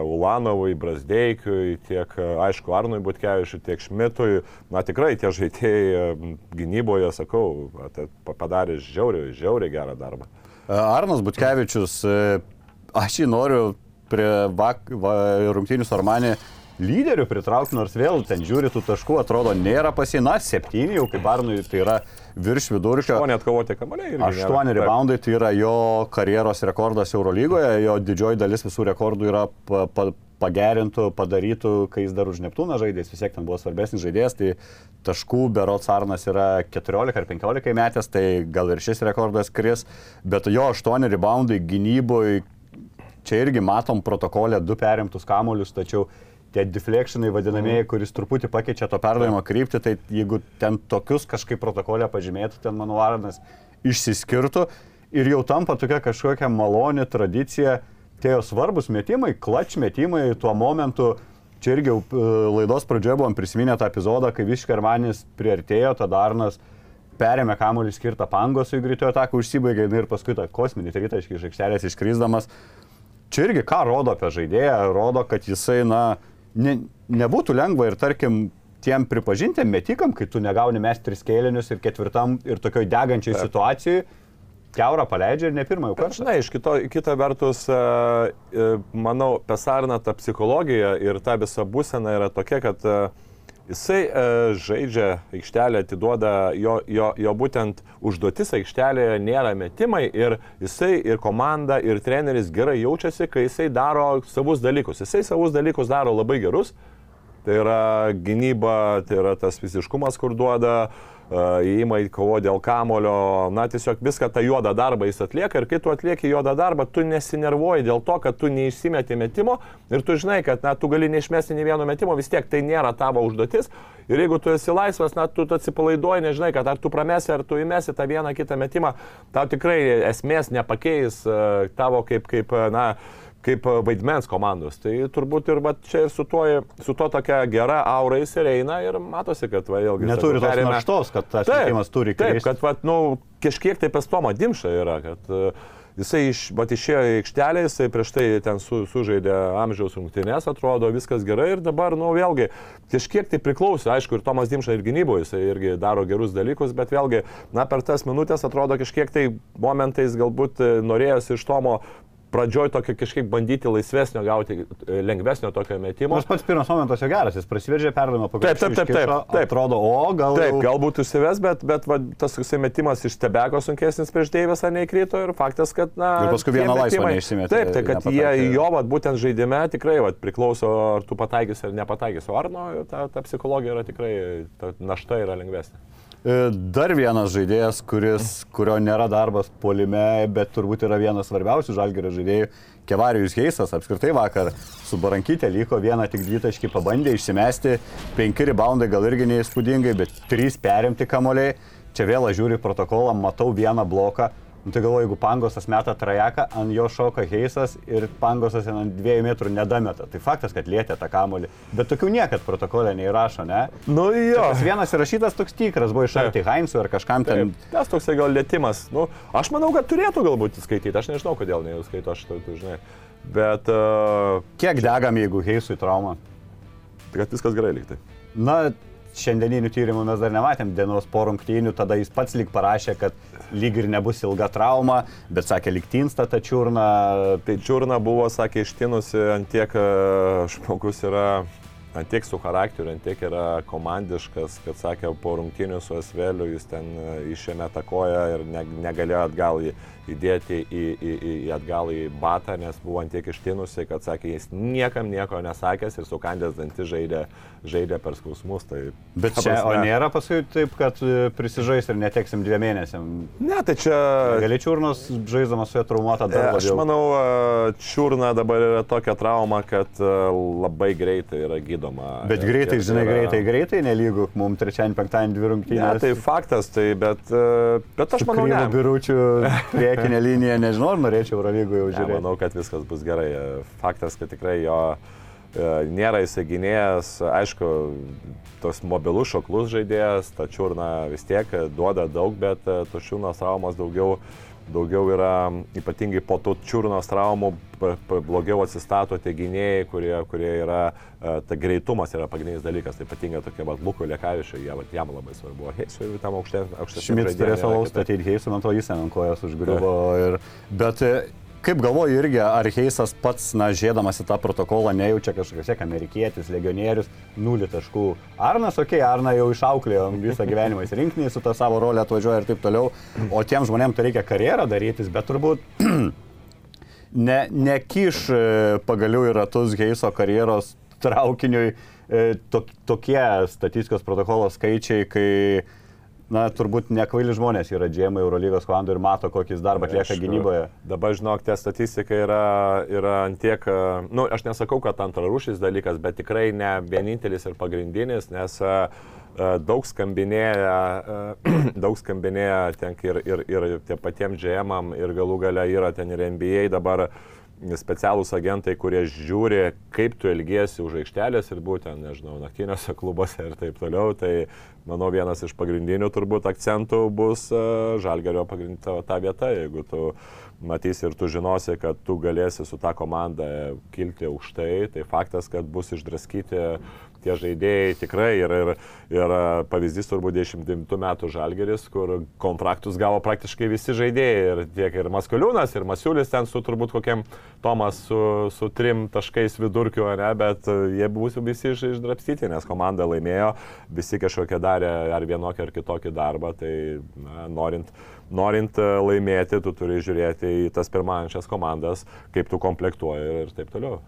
Ulanovui, Brasdeikiui, tiek, e, aišku, Arnui Butkevičiui, tiek Šmitui. Na tikrai tie žaidėjai gynyboje, sakau, padarė žiauriai, žiauriai gerą darbą. Arnas Butkevičius, aš jį noriu prie vak, va, rungtynių su Armanė lyderių pritraukti, nors vėl ten žiūri tų taškų, atrodo, nėra pasina, septyni jau kaip Arnui, tai yra virš vidurkio. O net kovoti kamuoliai. Aštuoni reboundai tai yra jo karjeros rekordas Eurolygoje, jo didžioji dalis visų rekordų yra pa, pa, pagerintų, padarytų, kai jis dar už Neptūną žaidė, vis tiek ten buvo svarbesnis žaidėjas, tai taškų Berots Arnas yra 14 ar 15 metės, tai gal ir šis rekordas kris, bet jo 8 reboundai gynyboje, čia irgi matom protokolę du perimtus kamuolius, tačiau tie deflectionai vadinamieji, kuris truputį pakeičia to perdavimo kryptį, tai jeigu ten tokius kažkaip protokolę pažymėtų, ten mano Arnas išsiskirtų ir jau tampa tokia kažkokia maloni tradicija, tie jo svarbus metimai, klač metimai tuo momentu. Čia irgi e, laidos pradžioje buvom prisiminę tą epizodą, kai Viškermanis priartėjo, tada Arnas perėmė kamuolį skirtą pangosui greitojo ataką, užsibaigė ir paskui tą kosminį tritaškį iš aikštelės iškrisdamas. Čia irgi ką rodo apie žaidėją, rodo, kad jisai, na, ne, nebūtų lengva ir tarkim tiem pripažintiem metikam, kai tu negauni mes tris kėlinius ir ketvirtam ir tokioj degančiai situacijai, keurą paleidžia ir ne pirmąjį kartą. Žinai, iš kito, kita vertus, e, e, manau, Pesarina ta psichologija ir ta visa būsena yra tokia, kad e, jisai e, žaidžia aikštelę, atiduoda jo, jo, jo būtent užduotis aikštelėje nėra metimai ir jisai ir komanda ir treneris gerai jaučiasi, kai jisai daro savus dalykus. Jisai savus dalykus daro labai gerus. Tai yra gynyba, tai yra tas fiziškumas, kur duoda, e, įima į kovo dėl kamulio, na tiesiog viską tą juodą darbą jis atlieka ir kai tu atlieki juodą darbą, tu nesinervuoji dėl to, kad tu neišsimeti metimo ir tu žinai, kad na, tu gali neišmesti nei vieno metimo, vis tiek tai nėra tavo užduotis. Ir jeigu tu esi laisvas, na tu tu atsipalaiduoji, nežinai, kad ar tu pramesi, ar tu įmesi tą vieną kitą metimą, tau tikrai esmės nepakeis e, tavo kaip, kaip e, na, kaip e, vaidmens komandos. Tai turbūt ir čia ir su tuo, su to tokia gera aura jis ir eina ir matosi, kad va, vėlgi... Neturi tos perėmė- naštos, kad tas Taip, metimas turi Taip, kristi. kad va, nu, kažkiek tai pestomą dimša yra, kad uh, jisai iš, va, išėjo į aikštelę, jisai prieš tai ten su, sužaidė amžiaus rungtynės, atrodo viskas gerai ir dabar, nu, vėlgi, kažkiek tai priklauso, aišku, ir Tomas Dimša ir gynyboje jisai irgi daro gerus dalykus, bet vėlgi, na, per tas minutės atrodo kažkiek tai momentais galbūt e, norėjosi iš Tomo pradžioj tokio kažkiek bandyti laisvesnio gauti, e, lengvesnio tokio metimo. Nors pats pirmas momentas jo geras, jis prasiveržė perdavimą Taip, taip, taip, taip, taip. Atrodo, o gal... Taip, galbūt užsives, bet, bet va, tas toksai metimas iš stebeko sunkesnis prieš Deivesą neįkrito ir faktas, kad na... Ir paskui vieną laisvą neišsimetė, Taip, tai kad jie nepataikė. jo vat, būtent žaidime tikrai vat, priklauso, ar tu pataikysi ar nepataikysi. O Arno, ta, ta psichologija yra tikrai, ta našta yra lengvesnė. E, Dar vienas žaidėjas, kuris, kurio nėra darbas polime, bet turbūt yra vienas svarbiausių žalgerio žaidėjų, Kevarijus Heisas, apskritai vakar su Barankytė liko vieną tik dvitaškį, pabandė išsimesti, penki reboundai gal irgi neįspūdingai, bet trys perimti kamoliai. Čia vėl į protokolą, matau vieną bloką. Nu, tai galvoju, jeigu Pangosas meta trajeką, ant jo šoka Heisas ir Pangosas ant dviejų metrų nedameta. Tai faktas, kad lietė tą kamolį. Bet tokių niekad protokolė neįrašo, ne? Nu jo. Tas vienas įrašytas toks tikras, buvo iš arti Heinzų ar kažkam ten. Taip, tas toksai gal lėtimas. Nu, aš manau, kad turėtų galbūt skaityti. Aš nežinau, kodėl neįskaito, aš tai, žinai. Bet, uh, Kiek degam, jeigu Heisui trauma? kad viskas gerai liktai. Na, šiandieninių tyrimų mes dar nematėm dienos po rungtynių, tada jis pats lyg parašė, kad lyg ir nebus ilga trauma, bet sakė, lyg tinsta ta čiurna. Tai Čiurna buvo, sakė, ištinusi ant tiek e, žmogus yra, ant tiek su charakteriu, ant tiek yra komandiškas, kad sakė, po rungtynių su Asveliu jis ten e, išėmė tą koją ir ne, negalėjo atgal į- įdėti į, į, į atgal į batą, nes buvo ant tiek ištinusi, kad sakė, jis niekam nieko nesakęs ir sukandęs dantį žaidė, žaidė per skausmus. Tai, Bet čia, o prasme- nėra paskui taip, kad e, prisižais ir neteksim dviem mėnesiam. Ne, tai čia... Gali čiurnos žaisdamas su juo traumuota E, dar Aš manau, e, čiurna dabar yra tokia trauma, kad e, labai greitai yra gydoma. Bet greitai, ir žinai, yra- greitai, greitai, nelygų, mums trečiąjį, penktąjį dvi Ne, rungtynės. tai faktas, tai bet, e, bet aš manau, ne. biručių priekinė linija, nežinau, ar norėčiau Eurolygų jau Ne, žiūrėti. manau, kad viskas bus gerai. E, Faktas, kad tikrai jo e, nėra įsiginėjęs, aišku, tos mobilus šoklus žaidėjas, ta čiurna vis tiek duoda daug, bet e, tos čiurnos traumos daugiau, daugiau yra, ypatingai po tų čiurnos traumų, blogiau atsistato tie gynėjai, kurie, kurie yra, e, ta greitumas yra pagrindinis dalykas, tai ypatingai tokie, va, Luko vat, jam labai svarbu. Heisui tam aukštesnė. Šmits turės alaus statyti Heisų, man atrodo, jis ant kojos užgriuvo. Ir... Bet e, kaip galvoju irgi, ar Heisas pats, na, žėdamas į tą protokolą, nejaučia kažkokios, kiek amerikietis, legionierius, nulį taškų. Arnas, okei, okay, Arna jau išauklėjo visą gyvenimą, jis rinkiniai su tą savo rolę atvažiuoja ir taip toliau. O tiem žmonėms tai reikia karjerą darytis, bet turbūt ne, nekiš e, pagaliau į ratus Heiso karjeros traukiniui e, tok, tokie statistikos protokolo skaičiai, kai, na, turbūt nekvaili žmonės yra džiemai Eurolygos komandų ir mato, kokį jis darbą atlieka gynyboje. Dabar, žinok, tie statistika yra, yra ant tiek, na, nu, aš nesakau, kad antrarūšis dalykas, bet tikrai ne vienintelis ir pagrindinis, nes a, a, daug skambinėja, a, daug skambinėja ten ir, ir, ir tie patiems GM ir galų gale yra ten ir NBA dabar specialūs agentai, kurie žiūri, kaip tu elgiesi už aikštelės ir būtent, nežinau, naktiniuose klubuose ir taip toliau. Tai manau, vienas iš pagrindinių turbūt akcentų bus e, žalgerio pagrindinė ta vieta, jeigu tu matysi ir tu žinosi, kad tu galėsi su tą komandą kilti aukštai, tai faktas, kad bus išdraskyti tie žaidėjai tikrai ir, ir, ir pavyzdys turbūt 29 metų žalgeris, kur kontraktus gavo praktiškai visi žaidėjai ir tiek ir Maskaliūnas, ir Masiulis ten su turbūt kokiam Tomas su, su trim taškais vidurkiu, ne, bet jie bus visi iš, išdrapstyti, nes komanda laimėjo, visi kažkokie darė ar vienokį ar kitokį darbą, tai na, norint, norint laimėti, tu turi žiūrėti į tas pirmaujančias komandas, kaip tu komplektuoji ir taip toliau.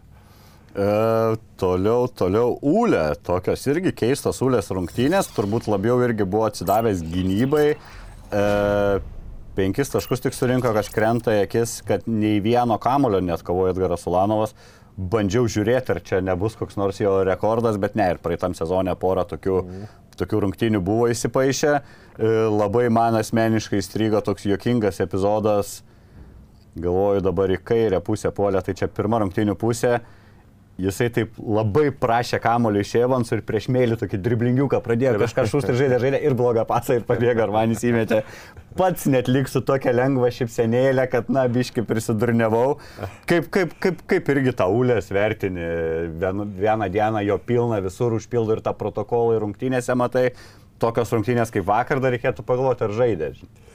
E, toliau, toliau, Ūlė, tokios irgi keistos Ūlės rungtynės, turbūt labiau irgi buvo atsidavęs gynybai. E, penkis taškus tik surinko, kas krenta į akis, kad nei vieno kamulio net kovojo Edgaras Ulanovas. Bandžiau žiūrėti, ar čia nebus koks nors jo rekordas, bet ne, ir praeitam sezonė porą tokių, mm. tokių rungtynių buvo įsipaišę. E, labai man asmeniškai įstrigo toks juokingas epizodas. Galvoju dabar į kairę pusę polę, tai čia pirma rungtynių pusė. Jisai taip labai prašė kamolį iš Evansų ir prieš mėlį tokį driblingiuką pradėjo kažką šūsti žaidė, žaidė ir blogą pasą ir pabėgo, ar man įsimetė. Pats net liksiu tokią lengvą šipsenėlę, kad, na, biški prisidurniavau. Kaip, kaip, kaip, kaip irgi tą ulės vertini, Vien, vieną dieną jo pilna visur užpildo ir tą protokolą ir rungtynėse matai. Tokios rungtynės kaip vakar dar reikėtų pagalvoti, ar žaidė. žinai.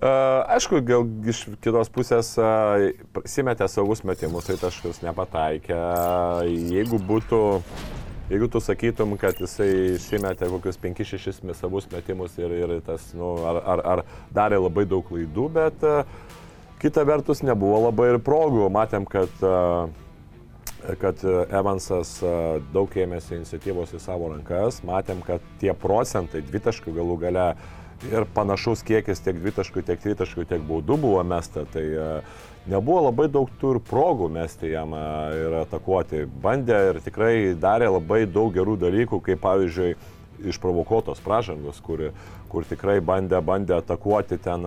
Uh, aišku, gal iš kitos pusės uh, simetė savus metimus, tai taškus nepataikė. Jeigu būtų, jeigu tu sakytum, kad jisai simetė kokius 5-6 savus metimus ir, ir tas, nu, ar, ar, ar darė labai daug klaidų, bet uh, kita vertus nebuvo labai ir progų. Matėm, kad uh, kad Evansas daug ėmėsi iniciatyvos į savo rankas, matėm, kad tie procentai dvitaškių galų gale ir panašus kiekis tiek dvitaškių, tiek tritaškių, tiek baudų buvo mesta, tai nebuvo labai daug tų ir progų mesti jam ir atakuoti. Bandė ir tikrai darė labai daug gerų dalykų, kaip pavyzdžiui išprovokuotos pražangos, kur, kur tikrai bandė, bandė atakuoti ten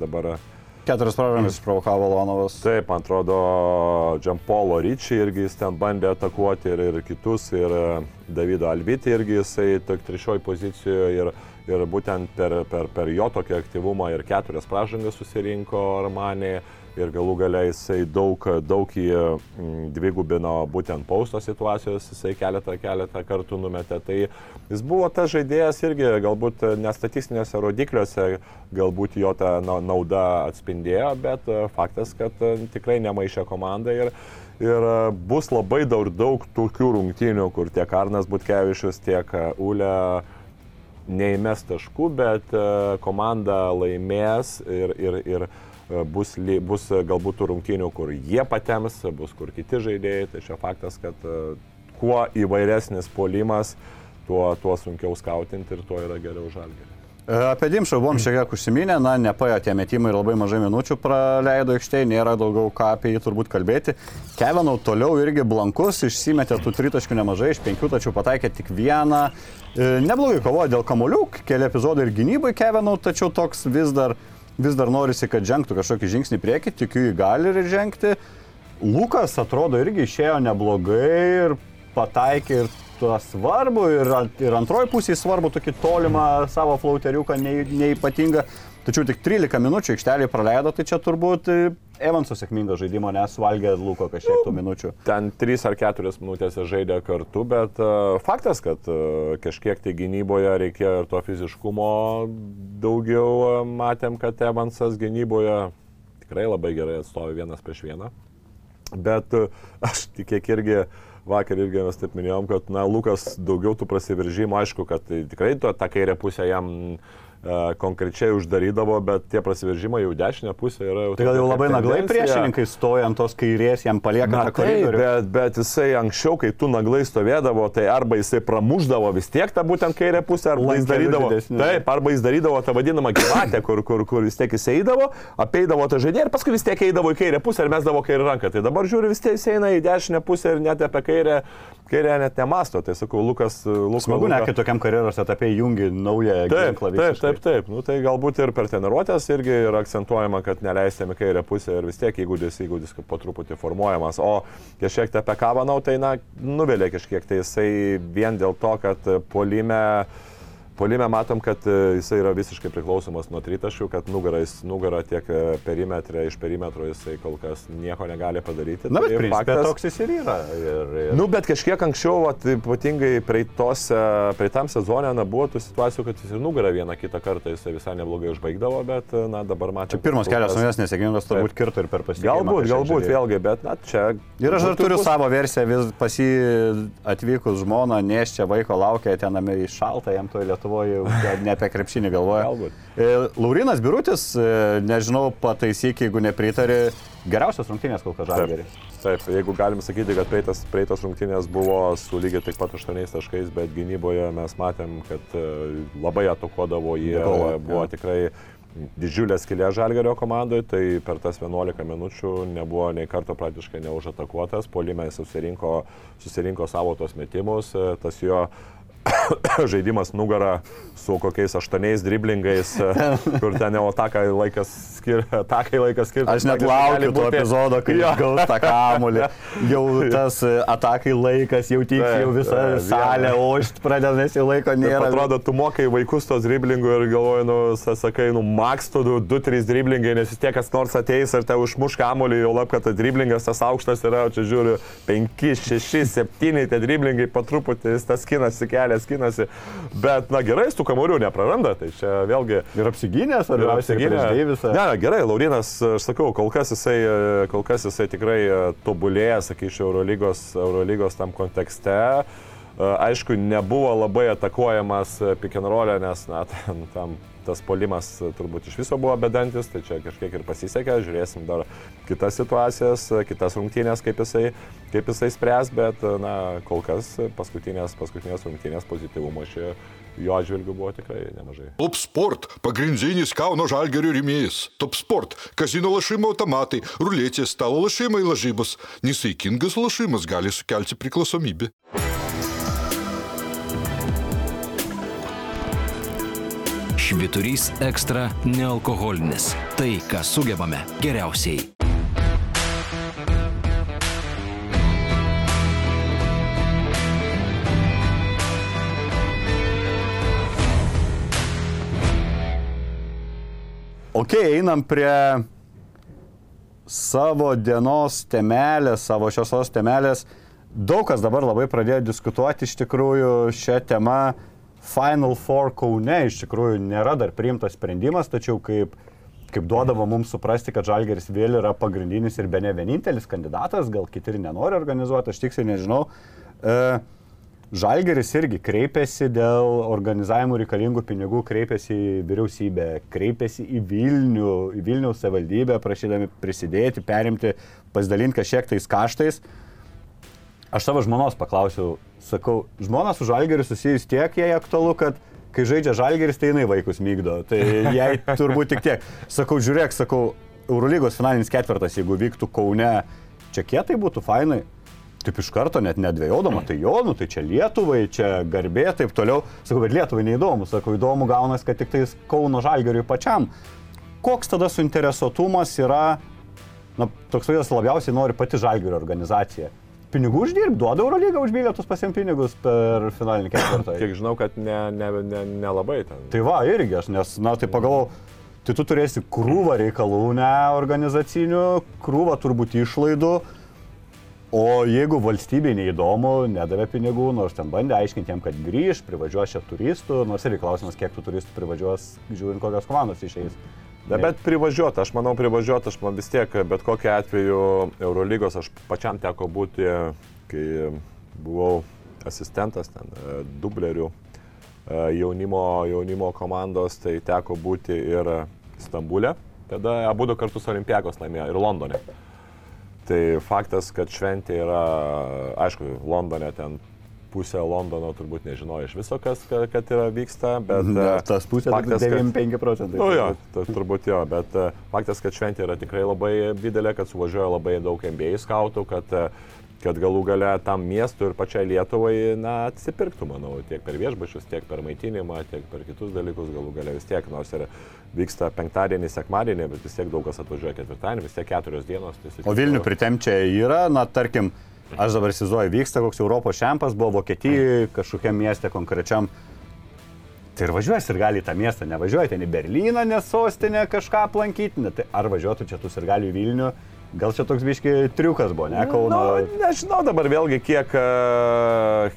dabar. Keturias pražangas išprovokavo Lonovas. Taip, man atrodo, Džampolo Ryčiai irgi jis ten bandė atakuoti ir, ir kitus, ir Davido Albitį irgi jisai trečioji pozicijoje ir, ir būtent per, per, per jo tokį aktyvumą ir keturias pražangas susirinko Armanė ir galų galiai jisai daug, daug į dvigubino būtent pausto situacijos, jisai keletą, keletą kartų numetė. Tai jis buvo tas žaidėjas irgi, galbūt nestatistinėse rodikliuose, galbūt jo ta nauda atspindėjo, bet faktas, kad tikrai nemaišė komandai ir, ir bus labai daug, daug tokių rungtynių, kur tiek Arnas Butkevičius, tiek Ule neįmes taškų, bet komanda laimės ir, ir, ir e, bus, bus e, galbūt tų rungtynių, kur jie patems, bus kur kiti žaidėjai. Tai čia faktas, kad e, kuo įvairesnis polimas, tuo, tuo sunkiau skautinti ir tuo yra geriau žalgerį. Apie Dimšą buvom šiek tiek užsiminę, na, nepajo tie metimai ir labai mažai minučių praleido aikštėje, nėra daugiau ką apie jį turbūt kalbėti. Kevinau toliau irgi blankus, išsimetė tų tritaškių nemažai, iš penkių tačiau pataikė tik vieną. Neblogai kovojo dėl kamolių, keli epizodai ir gynybai Kevinau, tačiau toks vis dar, vis dar norisi, kad žengtų kažkokį žingsnį priekį, tikiu jį gali ir žengti. Lukas atrodo irgi išėjo neblogai ir pataikė ir tuo svarbu, ir, ir antroji pusė svarbu, tokį tolimą savo flauteriuką, nei- neipatingą. Tačiau tik 13 minučių aikštelėje praleido, tai čia turbūt e, Evanso sėkmingo žaidimo, nes valgė Luko kažkiek tų minučių. Ten 3 ar 4 minutės žaidė kartu, bet uh, faktas, kad uh, kažkiek tai gynyboje reikėjo ir to fiziškumo daugiau. Uh, matėm, kad Evansas gynyboje tikrai labai gerai atstovi vienas prieš vieną. Bet uh, aš tik kiek irgi vakar irgi mes taip minėjom, kad na, Lukas daugiau tų prasiveržimų, aišku, kad tai tikrai to, tą kairę pusę jam e, konkrečiai uždarydavo, bet tie prasiveržimai jau dešinę pusę yra jau... Tai gal jau labai naglai priešininkai stoja ant tos kairės, jam palieka Na, tą taip, koridorių. bet, bet jisai anksčiau, kai tu naglai stovėdavo, tai arba jisai pramuždavo vis tiek tą būtent kairę pusę, arba jis darydavo, taip, arba jis darydavo tą vadinamą gyvatę, kur, kur, kur vis tiek jis eidavo, apeidavo tą žaidėją ir paskui vis tiek eidavo į kairę pusę ir mesdavo kairę ranką. Tai dabar žiūri, vis tiek jis eina į dešinę pusę ir net apie kairę, kairę net nemasto. Tai sakau, Lukas... Lukas Smagu, ne, kai tokiam karjeros etape jungi naują Taip, ginklą. taip, visiškai. taip, taip. Nu, tai galbūt ir per treniruotės irgi yra akcentuojama, kad neleistėme kairę pusę ir vis tiek įgūdis, įgūdis po truputį formuojamas. O kažkiek tai apie Kavanau, tai na, nuvelė kažkiek tai jisai vien dėl to, kad polime... Polime matom, kad e, jisai yra visiškai priklausomas nuo tritaškių, kad nugara, jis, nugara tiek e, perimetrė, iš perimetro jisai kol kas nieko negali padaryti. Na, bet Tai principė faktas- toks jis ir yra. Ir, ir... Nu, bet kažkiek anksčiau, vat, ypatingai praeitose, praeitam sezonė, na, buvo tų situacijų, kad jis ir nugarą vieną kitą kartą jisai visai neblogai užbaigdavo, bet, na, dabar matome. Čia pirmos kelios naujos nesėkmingos turbūt kirto ir per pasitikėjimą. Galbūt, galbūt, žaidėjų. vėlgi, bet, na, čia. Ir aš dar turiu bus- savo versiją, vis pas jį atvykus žmona, neščia vaiko laukia, ten į šaltą, jam to Lietuvoje jau ne apie krepšinį galvoja. Galbūt. E, Laurinas Birutis, e, nežinau, pataisyk, jeigu nepritari, geriausias rungtynės kol kas žalgerį. Taip, jeigu galim sakyti, kad praeitas, praeitos rungtynės buvo su lygiai taip pat 8 taškais, bet gynyboje mes matėm, kad e, labai atakuodavo jie, Dėkoju, buvo jo. tikrai didžiulė skilė Žalgerio komandoje, tai per tas 11 minučių nebuvo nei karto praktiškai neužatakuotas, polime jis susirinko, susirinko savo tos metimus, tas jo žaidimas nugara su kokiais aštuoniais driblingais, kur ten jau atakai laikas skiria, laikas skiria. Aš net laukiu to epizodo, kai jis gaus tą kamulį. Jau tas e, atakai laikas, jau tik jau visa salė viena. ošt pradeda, nes jau laiko nėra. atrodo, tu mokai vaikus tos driblingų ir galvoji, nu, sa- sakai, nu, maks tu 2-3 driblingai, nes vis tiek kas nors ateis ir te užmuš kamolį, jau lab, kad tas driblingas tas aukštas yra, o čia žiūriu 5, 6, 7 tie driblingai po truputį, tas skinasi, kelias skinasi. Bet, na gerai, tų kamolių nepraranda, tai čia vėlgi... Ir apsigynęs, ar Ir apsigynęs. Ne, gerai, Laurinas, aš sakau, kol kas jisai, e, kol kas jisai tikrai e, tobulėja, sakyčiau, Eurolygos, Eurolygos tam kontekste. E, Aišku, nebuvo labai atakuojamas pikenrolė, nes na, ten, tam tas polimas turbūt iš viso buvo bedantis, tai čia kažkiek ir pasisekė, žiūrėsim dar kitas situacijas, kitas rungtynės, kaip jisai, kaip jisai spręs, bet na, kol kas paskutinės, paskutinės rungtynės pozityvumo šio jo atžvilgių buvo tikrai nemažai. Top Sport - pagrindinis Kauno žalgerio rėmėjas. Top Sport - kazino lašimo automatai, ruletės, stalo lašimai lažybos. Nesaikingas lašimas gali sukelti priklausomybę. Šviturys ekstra nealkoholinis. Tai, ką sugebame geriausiai. Ok, einam prie savo dienos temelės, savo šios temelės. Daug kas dabar labai pradėjo diskutuoti iš tikrųjų šią temą. Final Four Kaune iš tikrųjų nėra dar priimtas sprendimas, tačiau kaip, kaip duodavo mums suprasti, kad Žalgeris vėl yra pagrindinis ir be ne vienintelis kandidatas, gal kiti ir nenori organizuoti, aš tiksliai nežinau. E, Žalgeris irgi kreipėsi dėl organizavimų reikalingų pinigų, kreipėsi į vyriausybę, kreipėsi į Vilnių, į Vilniaus savivaldybę, prašydami prisidėti, perimti, pasidalinti kažkiek tais kaštais. Aš savo žmonos paklausiau, sakau, žmona su Žalgeriu susijus tiek jai aktualu, kad kai žaidžia Žalgeris, tai jinai vaikus mygdo. Tai jai turbūt tik tiek. Sakau, žiūrėk, sakau, Eurolygos finalinis ketvirtas, jeigu vyktų Kaune, čia kietai būtų fainai. Taip iš karto net nedvėjodama, tai jo, nu tai čia Lietuvai, čia garbė, taip toliau. Sakau, bet Lietuvai neįdomu, sakau, įdomu gaunas, kad tik tais Kauno Žalgeriui pačiam. Koks tada suinteresuotumas yra, na, toks vaizdas labiausiai nori pati Žalgerio organizacija. Pinigų uždirb, duoda Eurolygą už bilietus pasiem pinigus per finalinį ketvirtą. Kiek žinau, kad nelabai ne, ne, ne, ne ten. Tai va, irgi aš, nes, na, tai pagalvojau, tai tu turėsi krūvą reikalų, ne organizacinių, krūvą turbūt išlaidų O jeigu valstybei neįdomu, nedavė pinigų, nors ten bandė aiškinti jam, kad grįž, privažiuos čia turistų, nors irgi klausimas, kiek tų turistų privažiuos, žiūrint, kokios komandos išeis. Ne, bet privažiuoti, aš manau, privažiuoti, aš man vis tiek, bet kokiu atveju Eurolygos aš pačiam teko būti, kai buvau asistentas ten, e, dublerių e, jaunimo, jaunimo komandos, tai teko būti ir Stambulė, tada abu du kartus Olimpiakos laimėjo ir Londone. Tai faktas, kad šventė yra, aišku, Londone ten pusė Londono turbūt nežinojo iš viso, kas, kad yra vyksta, bet... Ne, tas pusė faktas 95 procentai. Nu jo, turbūt jo, bet e, faktas, kad šventė yra tikrai labai didelė, kad suvažiuoja labai daug MBA skautų, kad uh, kad galų gale tam miestui ir pačiai Lietuvai, na, atsipirktų, manau, tiek per viešbučius, tiek per maitinimą, tiek per kitus dalykus, galų gale vis tiek, nors ir vyksta penktadienį, sekmadienį, bet vis tiek daug kas atvažiuoja ketvirtadienį, vis tiek keturios dienos. Tai o Vilnių pritemčia yra, na, tarkim, aš dabar įsivaizduoju, vyksta koks Europos šempas, buvo Vokietijoje, kažkokiam mieste konkrečiam. Tai ir važiuosi ir gali į tą miestą, nevažiuoji ten į Berliną, nes sostinę kažką aplankyti, tai ar važiuotų čia tu ir gali į Vilnių Gal čia toks biški triukas buvo, ne Kauno? Nu, nežinau dabar vėlgi, kiek, e,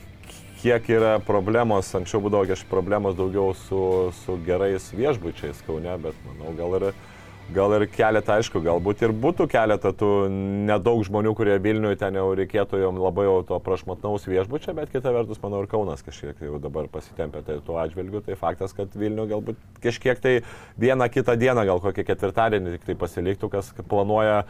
kiek yra problemos, anksčiau būdavo kažkaip problemos daugiau su, su gerais viešbučiais Kaune, bet manau gal ir, gal ir keletą, aišku, galbūt ir būtų keletą tų nedaug žmonių, kurie Vilniuje ten jau reikėtų jom labai jau to prašmatnaus viešbučio, bet kita vertus, manau, ir Kaunas kažkiek jau dabar pasitempė tai tuo atžvilgiu, tai faktas, kad Vilniuje galbūt kažkiek tai vieną kitą dieną, gal kokį ketvirtadienį tik tai pasiliktų, kas planuoja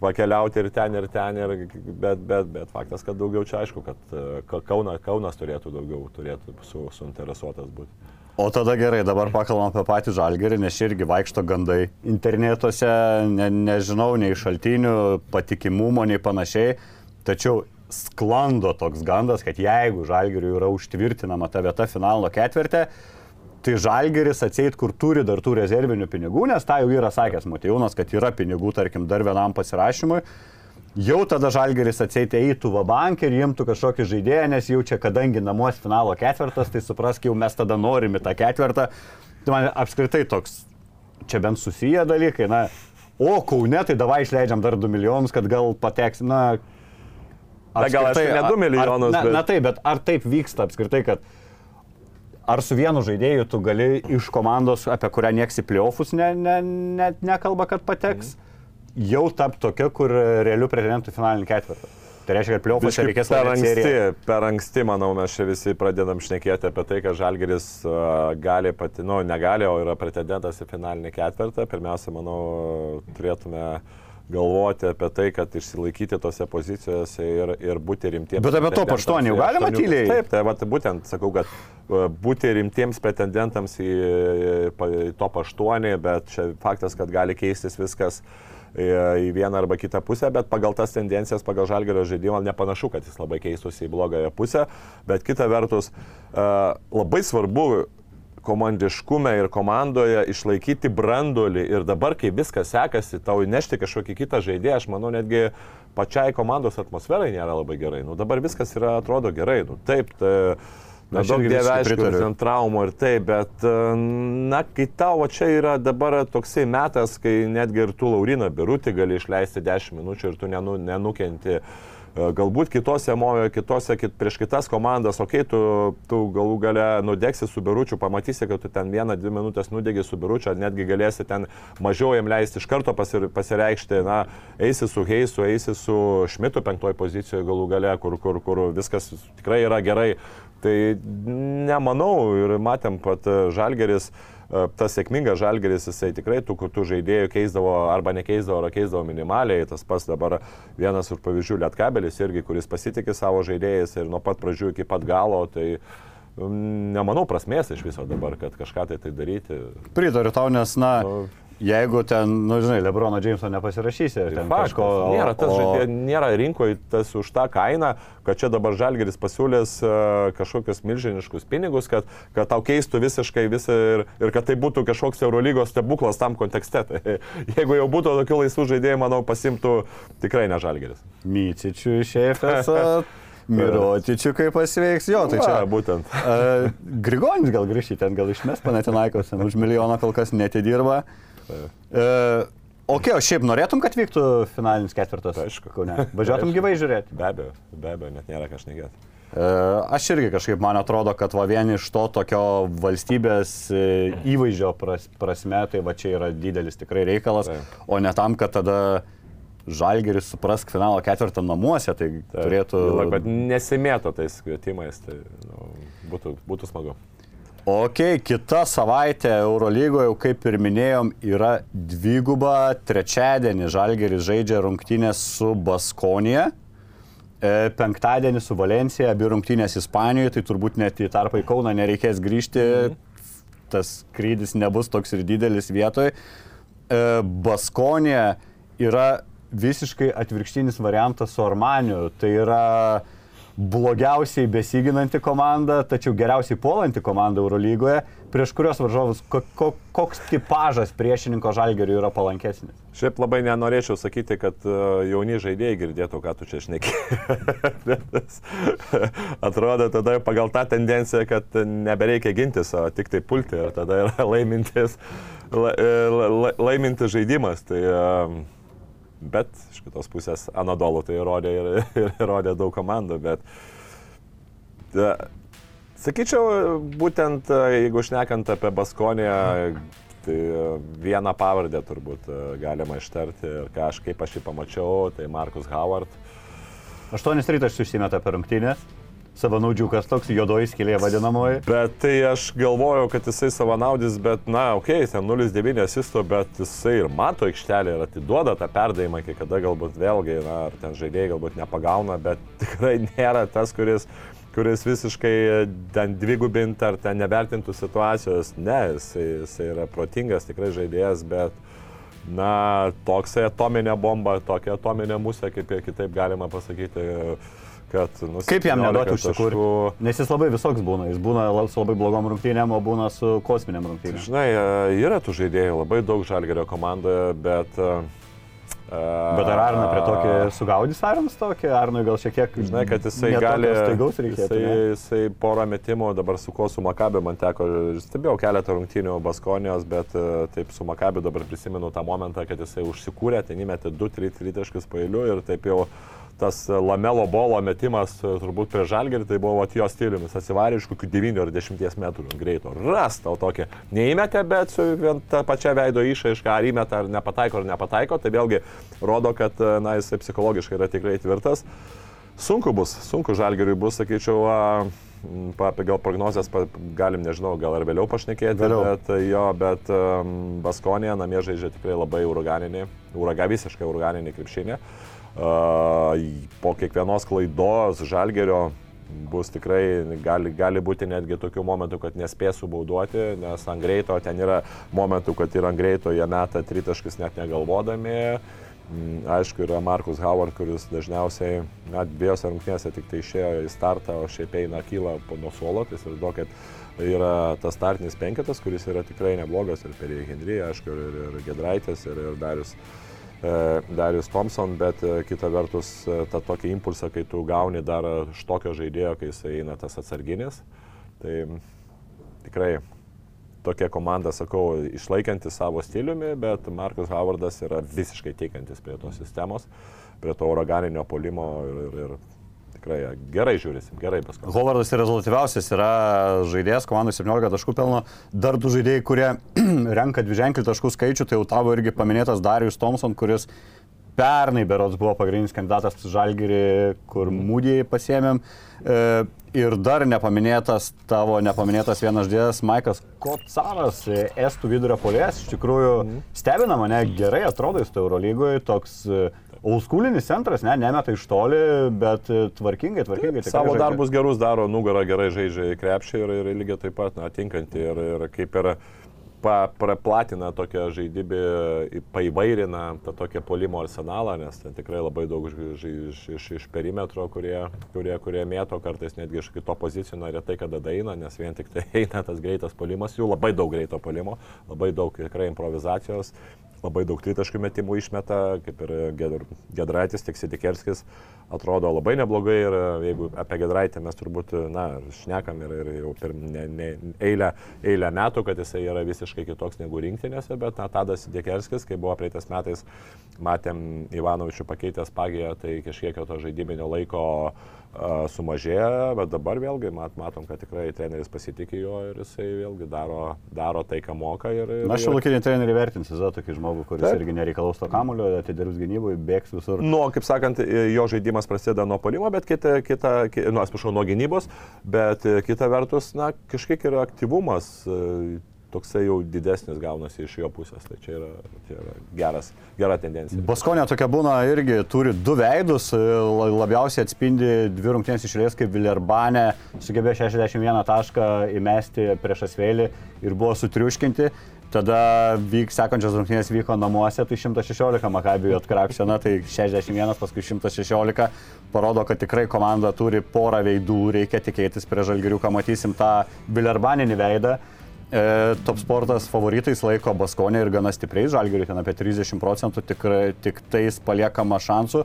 pakeliauti ir ten, ir ten, ir, bet, bet, bet faktas, kad daugiau čia aišku, kad e, Kauna, Kaunas turėtų daugiau turėtų su, suinteresuotas būti. O tada gerai, dabar pakalbam apie patį žalgerį, nes irgi vaikšto gandai internetuose, ne, nežinau nei šaltinių, patikimumo, nei panašiai, tačiau sklando toks gandas, kad jeigu žalgeriui yra užtvirtinama ta vieta finalo ketvirtė, tai Žalgeris atseit, kur turi dar tų rezervinių pinigų, nes tą jau yra sakęs Matijūnas, kad yra pinigų, tarkim, dar vienam pasirašymui. Jau tada Žalgeris atseit eitų va banką ir imtų kažkokį žaidėją, nes jau čia, kadangi namuos finalo ketvirtas, tai suprask, jau mes tada norime tą ketvirtą. Tai man apskritai toks, čia bent susiję dalykai, na, o Kaune, tai davai išleidžiam dar 2 milijonus, kad gal pateks, na, Na, gal aš ne 2 milijonus. Ar, na, bet... na taip, bet ar taip vyksta apskritai, kad Ar su vienu žaidėju tu gali iš komandos, apie kurią nieks į playoffus ne, ne, ne, nekalba, kad pateks, mhm. Jau tapti tokia, kur realių pretendentų finalinį ketvirtą? Tai reiškia, kad pliovose reikės per anksti, seriją. per anksti, manau, mes čia visi pradedam šnekėti apie tai, kad Žalgeris uh, gali pati, nu, negali, o yra pretendentas į finalinį ketvirtą. Pirmiausia, manau, turėtume uh, galvoti apie tai, kad išsilaikyti tose pozicijose ir, ir būti rimtiems. Bet apie to paštonį jau galima tyliai. Taip, tai vat, būtent sakau, kad būti rimtiems pretendentams į, į to paštonį, bet čia faktas, kad gali keistis viskas į vieną arba kitą pusę, bet pagal tas tendencijas, pagal žalgerio žaidimą nepanašu, kad jis labai keistųsi į blogąją pusę, bet kita vertus e, labai svarbu komandiškume ir komandoje išlaikyti brandolį ir dabar, kai viskas sekasi, tau įnešti kažkokį kitą žaidėją, aš manau, netgi pačiai komandos atmosferai nėra labai gerai. Nu, dabar viskas yra, atrodo gerai. Nu, taip, tai, Na, daug dievė, aišku, ant traumų ir taip, bet, na, kai tavo čia yra dabar toksai metas, kai netgi ir tu Lauriną Birutį gali išleisti 10 minučių ir tu nenu, nenukenti E, galbūt kitose, kitose kit, prieš kitas komandas, okei, okay, tu, tu galų gale nudegsi su biručiu, pamatysi, kad tu ten vieną, dvi minutės nudegi su biručiu, netgi galėsi ten mažiau jam leisti iš karto pasir, pasireikšti, na, eisi su Heisu, eisi su Šmitu penktoje pozicijoje galų gale, kur, kur, kur viskas tikrai yra gerai Tai nemanau ir matėm pat e, Žalgeris, e, tas sėkmingas Žalgeris, jisai tikrai tų, tų žaidėjų keisdavo arba nekeisdavo, ar keisdavo minimaliai. Tas pas dabar vienas iš pavyzdžių Lietkabelis irgi, kuris pasitikė savo žaidėjais ir nuo pat pradžių iki pat galo. Tai, nemanau prasmės iš viso dabar, kad kažką tai, tai daryti. Pritariu tau, nes, na, nu, Jeigu ten, nu žinai, Lebrono Jameso nepasirašysi, ten Faktas, kažko... O, nėra, tas, o... žaidė, nėra rinkoje tas už tą kainą, kad čia dabar Žalgeris pasiūlės uh, kažkokius milžiniškus pinigus, kad, kad tau keistų visiškai visą ir, ir kad tai būtų kažkoks Eurolygos stebuklas tam kontekste. Tai, jeigu jau būtų tokių laisvų žaidėjų, manau, pasimtų tikrai ne Žalgeris. Mycičių iš EFS. Mirotičių kaip pasveiks, jo, tai čia. Va, būtent. Uh, Grigonis gal grįžti ten, gal išmes Panatinaikos, už milijoną kol kas netidirba. Uh, Ok, o šiaip norėtum, kad vyktų finalinis ketvirtas? Aišku. Kaune. Važiuotum gyvai žiūrėti? Be abejo, be abejo, net nėra kažką šnekėti. Uh, aš irgi kažkaip man atrodo, kad va vieni iš to tokio valstybės e, įvaizdžio pras, prasme, tai va čia yra didelis tikrai reikalas, Taip. o ne tam, kad tada Žalgeris suprask finalo ketvirtą namuose, tai Taip. turėtų... Bet nesimėto tais kvietimais, tai nu, būtų, būtų smagu. Ok, kita savaitė Eurolygoje, jau kaip ir minėjom, yra dviguba. Trečiadienį Žalgeris žaidžia rungtynės su Baskonija. E, penktadienį su Valencija, abi rungtynės Ispanijoje, tai turbūt net į tarpą į Kauną nereikės grįžti, mhm. tas skrydis nebus toks ir didelis vietoj. E, Baskonija yra visiškai atvirkštinis variantas su Armaniu. Tai yra blogiausiai besiginanti komanda, tačiau geriausiai puolanti komanda Eurolygoje, prieš kurios varžovus ko, ko, koks tipažas priešininko žalgerių yra palankesnis. Šiaip labai nenorėčiau sakyti, kad e, jauni žaidėjai girdėtų, ką tu čia šneki. Atrodo tada pagal tą tendenciją, kad nebereikia gintis, o tik tai pulti ir tada yra laimintis, la, e, la, la, laimintis žaidimas. Tai, uh, Bet iš kitos pusės Anadolu tai įrodė ir, ir įrodė daug komandų, bet da, sakyčiau, būtent jeigu šnekant apie Baskoniją, tai vieną pavardę turbūt galima ištarti ir ką aš kaip aš jį pamačiau, tai Markus Howard. Aštuonis rytas užsimeta per rungtynės savanaudžiukas toks, juodoji skilė vadinamoji. Bet tai aš galvojau, kad jisai savanaudis, bet na, okei, okay, ten 0,9 asisto, bet jisai ir mato aikštelę ir atiduoda tą perdavimą, kai kada galbūt vėlgi, na, ar ten žaidėjai galbūt nepagauna, bet tikrai nėra tas, kuris kuris visiškai ten dvigubint ar ten nevertintų situacijos. Ne, jisai, jisai yra protingas tikrai žaidėjas, bet, na, toksai atominė bomba, tokia atominė musė, kaip ir kitaip galima pasakyti, kad... Nu, Kaip jam neduoti užsikurti? Taškų... Nes jis labai visoks būna. Jis būna su labai blogom rungtynėm, o būna su kosminiam rungtynėm. Žinai, e, yra tų žaidėjų labai daug žalgerio komandoje, bet... Uh, bet ar Arna prie tokio sugaudys Arnas tokį? Arnui gal šiek tiek... Žinai, kad jisai gali... Reikėtų, jisai, jisai porą metimų dabar su ko su Makabe man teko, stebėjau keletą rungtynių Baskonijos, bet taip su Makabe dabar prisimenu tą momentą, kad jisai užsikūrė, ten įmetė 2-3 taškus pailiu ir taip jau uh, tas lamelo bolo metimas e, turbūt prie žalgerį, tai buvo jo stiliumis, atsivarė iš kokių 9 ar 10 metrų greito. Ras tau tokia. Neįmetė, bet su tą pačią veido išaišką, ar įmeta, ar nepataiko, ar nepataiko, tai vėlgi rodo, kad e, na, jisai psichologiškai yra tikrai tvirtas. Sunku bus, sunku žalgeriui bus, sakyčiau, apie gal prognozijas galim, nežinau, gal ar vėliau pašnekėti, vėliau. bet jo, bet um, Baskonė namie žaidžia tikrai labai uraganinį, uraga visiškai uraganinį krepšinį. Uh, po kiekvienos klaidos žalgerio bus tikrai, gali, gali būti netgi tokių momentų, kad nespėsiu bauduoti, nes ant greito ten yra momentų, kad ir ant greito jie meta tritaškis net negalvodami. Mm, aišku, yra Markus Howard, kuris dažniausiai, net dviejose rungtynėse tik tai išėjo į startą, o šiaip eina kyla nuo suolo, tai įsivaizduokit, yra tas startinis penketas, kuris yra tikrai neblogas ir per Henry, aišku, ir, ir Gedraitas, ir, ir Darius. E, Darius Thompson, bet e, kita vertus e, tą tokį impulsą, kai tu gauni dar iš tokio žaidėjo, kai jis eina tas atsarginis, tai tikrai tokia komanda, sakau, išlaikanti savo stiliumi, bet Markus Howardas yra visiškai teikiantis prie tos sistemos, prie to uraganinio polimo ir, ir, ir tikrai gerai žiūrėsim, gerai paskui. Hovardas yra rezultatyviausias, yra žaidėjas, komandai 17 taškų pelno, dar du žaidėjai, kurie renka dviženklį taškų skaičių, tai jau tavo irgi paminėtas Darius Thompson, kuris pernai berods buvo pagrindinis kandidatas Žalgirį, kur mūdį pasėmėm. E, ir dar nepaminėtas tavo, nepaminėtas vienas žodis, Maikas Kocaras, e, Estų vidurio polės, iš tikrųjų stebina mane, gerai atrodo jis Eurolygoje, toks Oldschoolinis centras, ne, nemeta iš toli, bet tvarkingai, tvarkingai. Taip, savo darbus gerus daro, nugarą gerai žaidžia krepšį ir, ir lygiai taip pat, na, tinkanti ir, ir kaip ir praplatina tokią žaidybę, paįvairina tą tokią polimo arsenalą, nes ten tikrai labai daug iš, iš, iš, iš perimetro, kurie, kurie, kurie mėto kartais netgi iš kito pozicijų, retai kada eina, nes vien tik tai eina tas greitas polimas, jų labai daug greito polimo, labai daug tikrai improvizacijos, labai daug tritaškių metimų išmeta, kaip ir Gedraitis, tiek Sidikerskis atrodo labai neblogai ir jeigu apie Gedraitį mes turbūt, na, šnekam ir, ir jau per ne, ne, eilę, eilę metų, kad jisai yra visiškai kitoks negu rinktinėse, bet na, Tadas Sidikerskis, kai buvo praeitais metais, matėm Ivanovičių pakeitęs pagiją, tai kažkiek to žaidiminio laiko uh, sumažėjo, bet dabar vėlgi mat, matom, kad tikrai treneris pasitikė jo ir jisai vėlgi daro, daro tai, ką moka. Ir, ir, Na, šiuolaikinį trenerį vertins, Izo, tokį žmogų, kuris taip. irgi nereikalaus to kamulio, atidarius gynybui, bėgs visur. Nu, kaip sakant, jo žaidimas prasideda nuo polimo, bet kita, kita, kita nu, atsiprašau, nuo gynybos, bet kita vertus, na, kažkiek yra aktyvumas toksai jau didesnis gaunasi iš jo pusės. Tai čia yra, čia yra geras, gera tendencija. Baskonė tokia būna irgi turi du veidus, labiausiai atspindi dvi rungtynės išėlės, kaip Vilerbanė sugebėjo 61 tašką įmesti prieš asvėlį ir buvo sutriuškinti. Tada vyk, sekančios rungtynės vyko namuose, tai 116 Makabijų atkrapšė, na tai 61, paskui 116, parodo, kad tikrai komanda turi porą veidų, reikia tikėtis prie žalgiriuką, matysim tą Vilerbaninį veidą. E, top sportas favoritais laiko Baskonė ir gana stipriai, Žalgiriui ten apie 30 procentų tikrai tik tais paliekama šansų.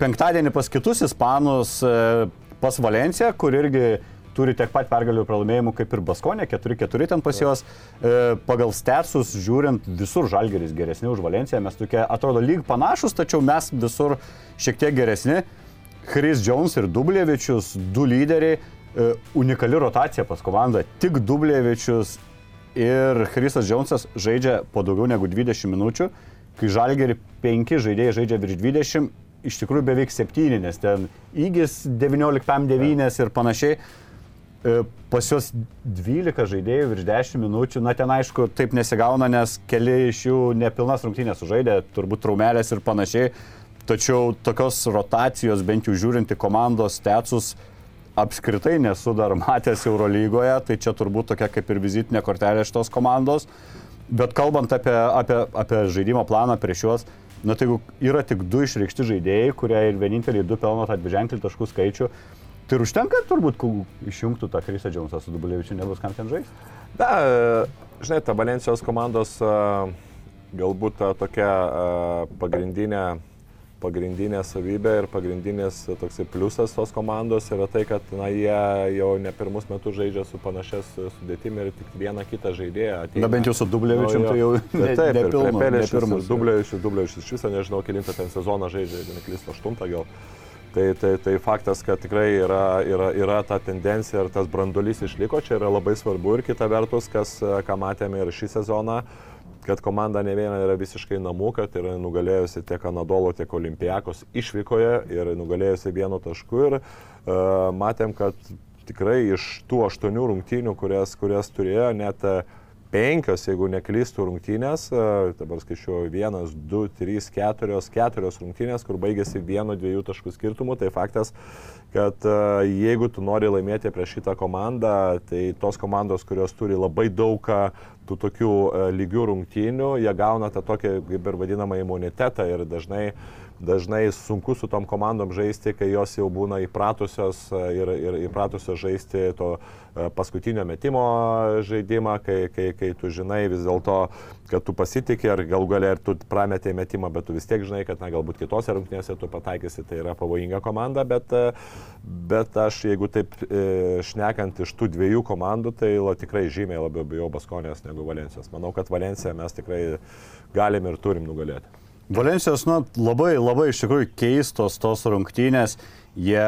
Penktadienį pas kitus ispanus, e, pas Valenciją, kur irgi turi tiek pat pergalių ir pralaimėjimų kaip ir Baskonė, 4-4 ten pas juos. E, pagal stersus žiūrint, visur Žalgiris geresni už Valenciją, mes tokie atrodo lyg panašus, tačiau mes visur šiek tiek geresni. Chris Jones ir Dublievičius, du lyderiai, unikali rotacija pas komandą, tik Dublievičius ir Chrisas Džonsas žaidžia po daugiau negu 20 minučių, kai Žalgeri 5 žaidėjai žaidžia virš 20, iš tikrųjų beveik 7, nes ten įgis 19-9 ir panašiai. E, pas juos 12 žaidėjų virš 10 minučių, na ten aišku taip nesigauna, nes keli iš jų nepilnas rungtynės sužaidė, turbūt traumelės ir panašiai. Tačiau tokios rotacijos, bent jau žiūrinti komandos tetsus, apskritai nesu dar matęs Eurolygoje, tai čia turbūt tokia kaip ir vizitinė kortelė šitos komandos. Bet kalbant apie, apie, apie žaidimo planą prieš juos, na tai jeigu yra tik du išreikšti žaidėjai, kurie ir vieninteliai du pelno tą dviženklį taškų skaičių, tai užtenka turbūt, kol išjungtų tą Krisą Džiausą su Dubulevičiu, nebus kam ten žaisti. Na, žinai, ta Valencijos komandos galbūt ta tokia pagrindinė pagrindinė savybė ir pagrindinis toksai pliusas tos komandos yra tai, kad na, jie jau ne pirmus metus žaidžia su panašias sudėtimi ir tik vieną kitą žaidėją. Ateina. Na bent jau su Dublėvičiu, nu, tai jau ne, taip, ne pirmas. pirmas Dublėvičius, Dublėvičius iš viso nežinau, kilintą ten sezoną žaidžia, neklystu, aštuntą gal. Tai, tai, tai faktas, kad tikrai yra, yra, yra ta tendencija ir tas brandolys išliko, čia yra labai svarbu ir kita vertus, kas, ką matėme ir šį sezoną, kad komanda ne viena yra visiškai namų, kad yra nugalėjusi tiek Anadolo, tiek Olimpijakos išvykoje ir nugalėjusi vienu tašku. Ir uh, matėm, kad tikrai iš tų aštuonių rungtynių, kurias, kurias turėjo, net uh, penkios, jeigu neklystų rungtynės, uh, dabar skaičiuoju vienas, du, trys, keturios, keturios rungtynės, kur baigėsi vieno, dviejų taškų skirtumų, tai faktas, kad uh, jeigu tu nori laimėti prieš šitą komandą, tai tos komandos, kurios turi labai daug tų tokių e, lygių rungtynių, jie gauna tą tokį, kaip ir vadinamą, imunitetą ir dažnai, dažnai sunku su tom komandom žaisti, kai jos jau būna įpratusios e, ir, ir įpratusios žaisti to e, paskutinio metimo žaidimą, kai, kai, kai tu žinai vis dėlto, kad tu pasitikė ar gal galia ir tu prametė metimą, bet tu vis tiek žinai, kad na, galbūt kitose rungtynėse tu pataikysi, tai yra pavojinga komanda, bet, bet aš jeigu taip šnekant iš tų dviejų komandų, tai la, tikrai žymiai labiau bijau Baskonės negu Valencijos. Manau, kad Valenciją mes tikrai galim ir turim nugalėti. Valencijos, na, labai, labai iš tikrųjų keistos tos rungtynės. Jie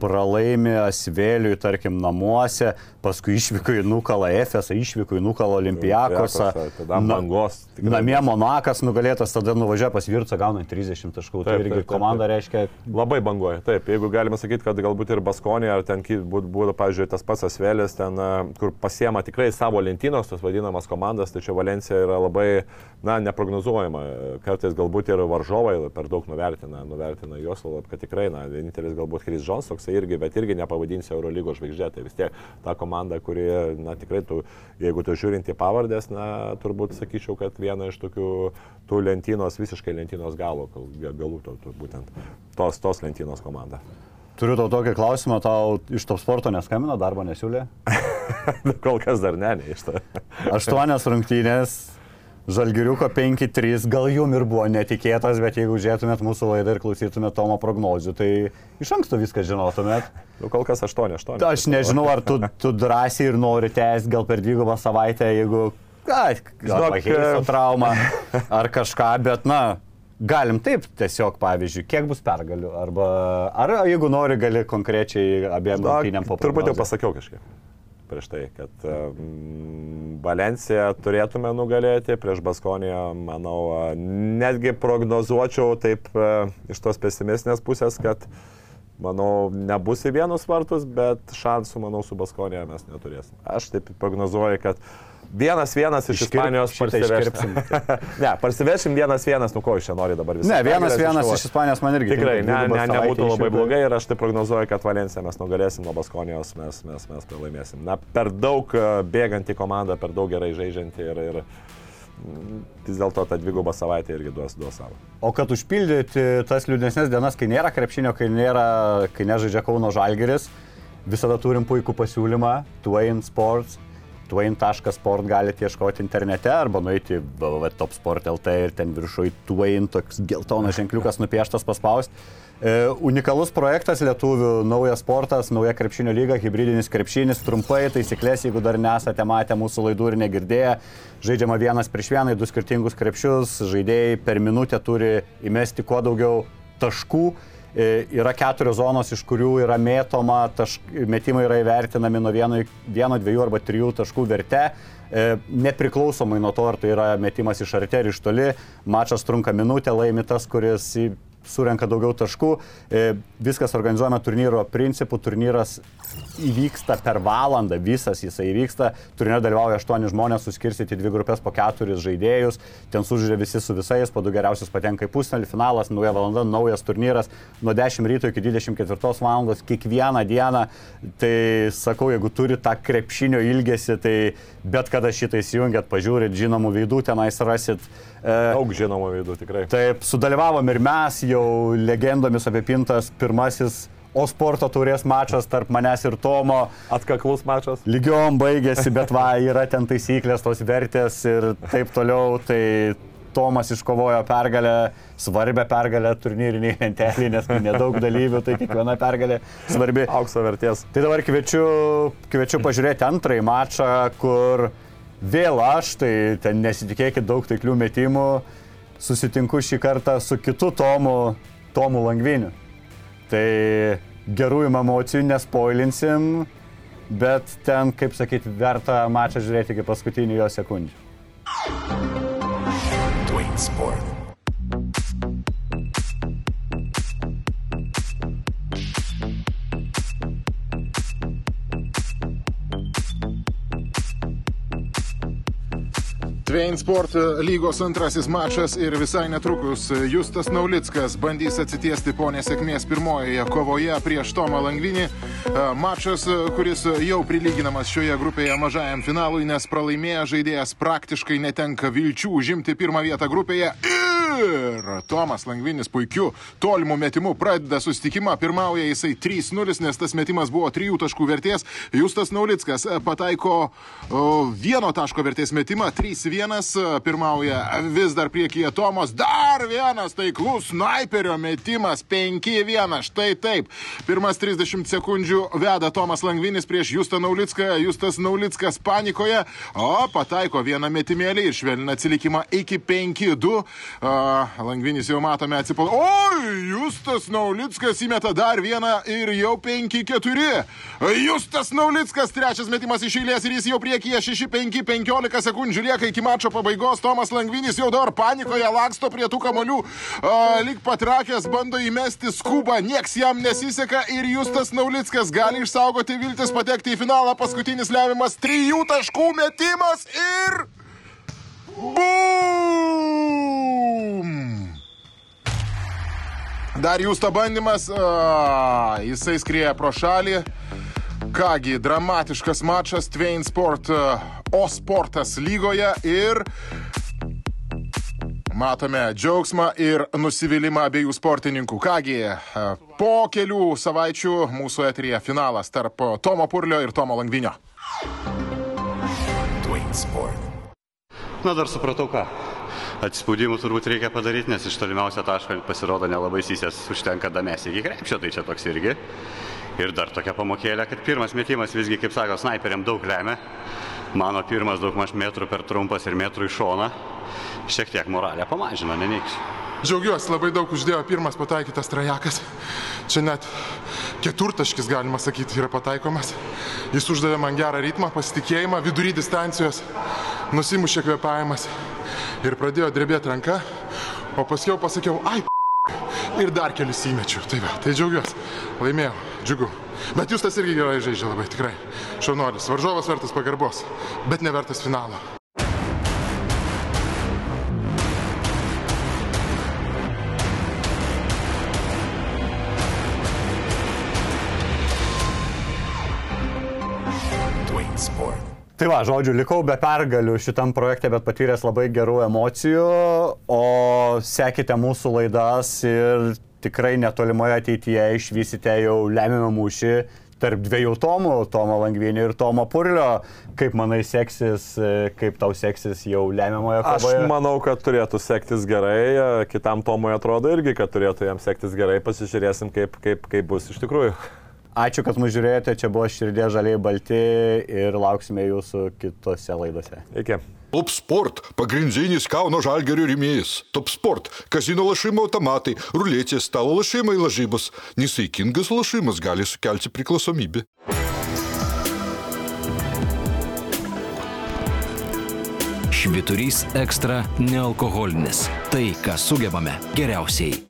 pralaimi Asvėliui, tarkim, namuose, paskui išvyko į Nukalą Efesą, išvyko į Nukalą Olimpijakosą. Tada bangos. tikrai. Namie Monakas nugalėtas, tada nuvažiuoja pas Virtsą, gauna 30 taškų. Tai Taip, irgi taip, taip, komanda reiškia Labai banguoja, taip. Jeigu galima sakyti, kad galbūt ir Baskonė, ar ten būtų, pavyzdžiui, tas pats Asvėlis, ten, kur pasiema tikrai savo lentynos, tas vadinamas komandas, tačiau Valencija yra labai, na, neprognozuojama. Kartais galbūt ir varžovai per daug nuvertina, nuvertina juos, kad tikrai, na, vienintelis galbūt Chris Jones, toksai irgi, bet irgi nepavadinsi Eurolygos žvaigždė, tai vis tiek ta komanda, kuri, na, tikrai, tu, jeigu tu žiūrint į pavardės, na, turbūt sakyčiau, kad viena iš tokių tų lentynos, visiškai lentynos galo, gal- galų, to, to, būtent tos, tos lentynos komanda. Turiu tau tokį klausimą, tau iš top sporto neskambino, darbo nesiūlė. Kol kas dar ne, ne iš to. Aštuonios rungtynės, Žalgiriuko 5-3, gal jum ir buvo netikėtas, bet jeigu žiūrėtumėt mūsų laidą ir klausytumėt Tomo prognozių, tai iš anksto viską žinotumėt. Nu, kol kas 8, 8. Aš nežinau, ar tu, tu drąsiai ir nori tęsti gal per dvigubą savaitę, jeigu... Gal Žinok, e- trauma ar kažką, bet na, galim taip tiesiog, pavyzdžiui, kiek bus pergalių, arba ar jeigu nori, gali konkrečiai abiem rungtynėm Na, turbūt jau pasakiau kažkiek prieš tai, kad Valenciją turėtume nugalėti, prieš Baskoniją, manau, netgi prognozuočiau taip a, iš tos pesimistinės pusės, kad manau, nebus į vienus vartus, bet šansų, manau, su Baskonija mes neturėsim. Aš taip prognozuoju, kad vienas vienas iš Iškirp- Ispanijos parsivešim. ne, parsivešim vienas vienas, nu ko iš čia nori dabar visi. Ne, vienas vienas iškovot. iš Ispanijos man irgi. Tikrai, ne, ne, nebūtų labai išvyko. blogai ir aš tai prognozuoju, kad Valenciją mes nugalėsim, nuo Baskonijos mes, mes, mes pralaimėsim. Na, per daug e, bėganti komanda, per daug gerai žaidžianti ir, ir mm, vis dėlto ta dviguba savaitė irgi duos, duos savo. O kad užpildyti tas liūdnesnės dienas, kai nėra krepšinio, kai, nėra, kai nežaidžia Kauno Žalgeris, visada turim puikų pasiūlymą - Twain Sports. Twain.sport galite ieškoti internete arba nueiti www.topsport.lt ir ten viršui Twain toks geltonas ženkliukas nupieštas paspausti. E, unikalus projektas lietuvių, naujas sportas, nauja krepšinio lyga, hybridinis krepšinis, trumpai taisyklės, jeigu dar nesate matę mūsų laidų ir negirdėję. Žaidžiama vienas prieš vieną, du skirtingus krepšius, žaidėjai per minutę turi įmesti kuo daugiau taškų. E, Yra keturios zonos, iš kurių yra mėtoma, tašk, metimai yra įvertinami nuo vieno, vieno, dviejų arba trijų taškų verte. E, Nepriklausomai nuo to, ar tai yra metimas iš arti ar iš toli, mačas trunka minutę, laimi tas, kuris surenka daugiau taškų. E, Viskas organizuojama turnyro principų, turnyras įvyksta per valandą, visas jisai įvyksta. Turnyre dalyvauja aštuoni žmonės, suskirstyti į dvi grupės po keturis žaidėjus. Ten sužaidžia visi su visais, po du geriausius patenka į pusnelį, finalas, nauja valanda, naujas turnyras nuo 10 ryto iki 24 val. kiekvieną dieną. Tai sakau, jeigu turi tą krepšinio ilgesį, tai bet kada šitą įsijungiat, pažiūrit, žinomų veidų tenais rasit. E, Daug žinomų veidų tikrai. Taip, sudalyvavom ir mes jau legendomis apipintas pirmasis O sporto turės mačas tarp manęs ir Tomo. Atkaklus mačas. Lygiom baigėsi, bet va, yra ten taisyklės, tos vertės ir taip toliau. Tai Tomas iškovojo pergalę, svarbę pergalę turnyriniai lentelį, nes nedaug dalyvių, tai kiekviena pergalė svarbi. Aukso vertės. Tai dabar kviečiu, kviečiu pažiūrėti antrąjį mačą, kur vėl aš, tai ten nesitikėkit daug taiklių metimų, susitinku šį kartą su kitu Tomu, Tomu Langviniu. Tai gerųjų emocijų nespoilinsim, bet ten, kaip sakyti, verta mačą žiūrėti iki paskutinių jo sekundžių. Twin Sport. Tvein Sport lygos antrasis mačas ir visai netrukus Justas Naulickas bandys atsitiesti po nesėkmės pirmojoje kovoje prieš Tomą Langvinį. Mačas, kuris jau prilyginamas šioje grupėje mažajam finalui, nes pralaimėję žaidėjas praktiškai netenka vilčių užimti pirmą vietą grupėje. Ir Tomas Langvinis puikiu tolimų metimų pradeda susitikimą. Pirmauja jisai 3-0, nes tas metimas buvo 3 taškų vertės. Justas Naulickas pataiko o, vieno taško vertės metimą 3-1. Pirmauja vis dar priekyje Tomas. Dar vienas taiklus sniperio metimas 5-1. Štai taip. Pirmas 30 sekundžių veda Tomas Langvinis prieš Justą Naulicką. Justas Naulickas panikoje, o pataiko vieną metimėlį ir švelnina atsilikimą iki 5-2. Langvinis jau matome atsipalaiduoja. Oi, Justas Naulickas įmeta dar vieną ir jau 5-4. Justas Naulickas trečias metimas iš eilės ir jis jau priekyje 6-5-15 sekundžių lieka iki mačo pabaigos. Tomas Langvinis jau dabar panikoje laksto prie tų kamolių. Lik patrakęs bando įmesti skubą, nieks jam nesiseka ir Justas Naulickas gali išsaugoti viltis patekti į finalą. Paskutinis lemiamas trijų taškų metimas ir... Bum! Dar jūs to bandymas, a, jisai skrieja pro šalį. Kągi, dramatiškas mačas Twain Sport, O sportas lygoje ir matome džiaugsmą ir nusivylimą abiejų sportininkų. Kągi, po kelių savaičių mūsų eterija finalas tarp Tomo Purlio ir Tomo Langvinio. Na dar supratau ką. Atsispaudimų turbūt reikia padaryti, nes iš tolimiausio taško pasirodo nelabai sysės užtenka damės iki krepšio, tai čia toks irgi. Ir dar tokia pamokėlė, kad pirmas metimas visgi, kaip sako, snaiperiam daug lemia. Mano pirmas daug maž metrų per trumpas ir metrų į šoną. Šiek tiek moralę pamažino, neneiksiu. Džiaugiuosi, labai daug uždėjo pirmas pataikytas trajekas. Čia net keturtaškis, galima sakyti, yra pataikomas. Jis uždavė man gerą ritmą, pasitikėjimą, vidury distancijos, nusimušė kvepavimas ir pradėjo drebėti ranka, o paskiau pasakiau, ai, ir dar kelius įmečiau. Tai, va, tai džiaugiuosi, laimėjau, džiugu. Bet jūs tas irgi gerai žaidžia labai, tikrai. Šaunuolis, varžovas vertas pagarbos, bet nevertas finalo. Tai va, žodžiu, likau be pergalių šitam projekte, bet patyręs labai gerų emocijų, o sekite mūsų laidas ir tikrai netolimoje ateityje išvysite jau lemiamą mūšį tarp dviejų Tomų, Tomo Langvinio ir Tomo Purlio. Kaip manai seksis, kaip tau seksis jau lemiamoje Aš kovoje? manau, kad turėtų sektis gerai, kitam Tomui atrodo irgi, kad turėtų jam sektis gerai, pasižiūrėsim, kaip, kaip, kaip bus iš tikrųjų. Ačiū, kad mus žiūrėjote. Čia buvo Širdė žaliai balti ir lauksime jūsų kitose laidose. Iki. Top Sport - pagrindinis Kauno žalgerio rėmėjas. Top Sport - kazino lašimo automatai, ruletės, stalo lašimai lažybos. Nesaikingas lašimas gali sukelti priklausomybę. Šviturys ekstra nealkoholinis. Tai, ką sugebame geriausiai.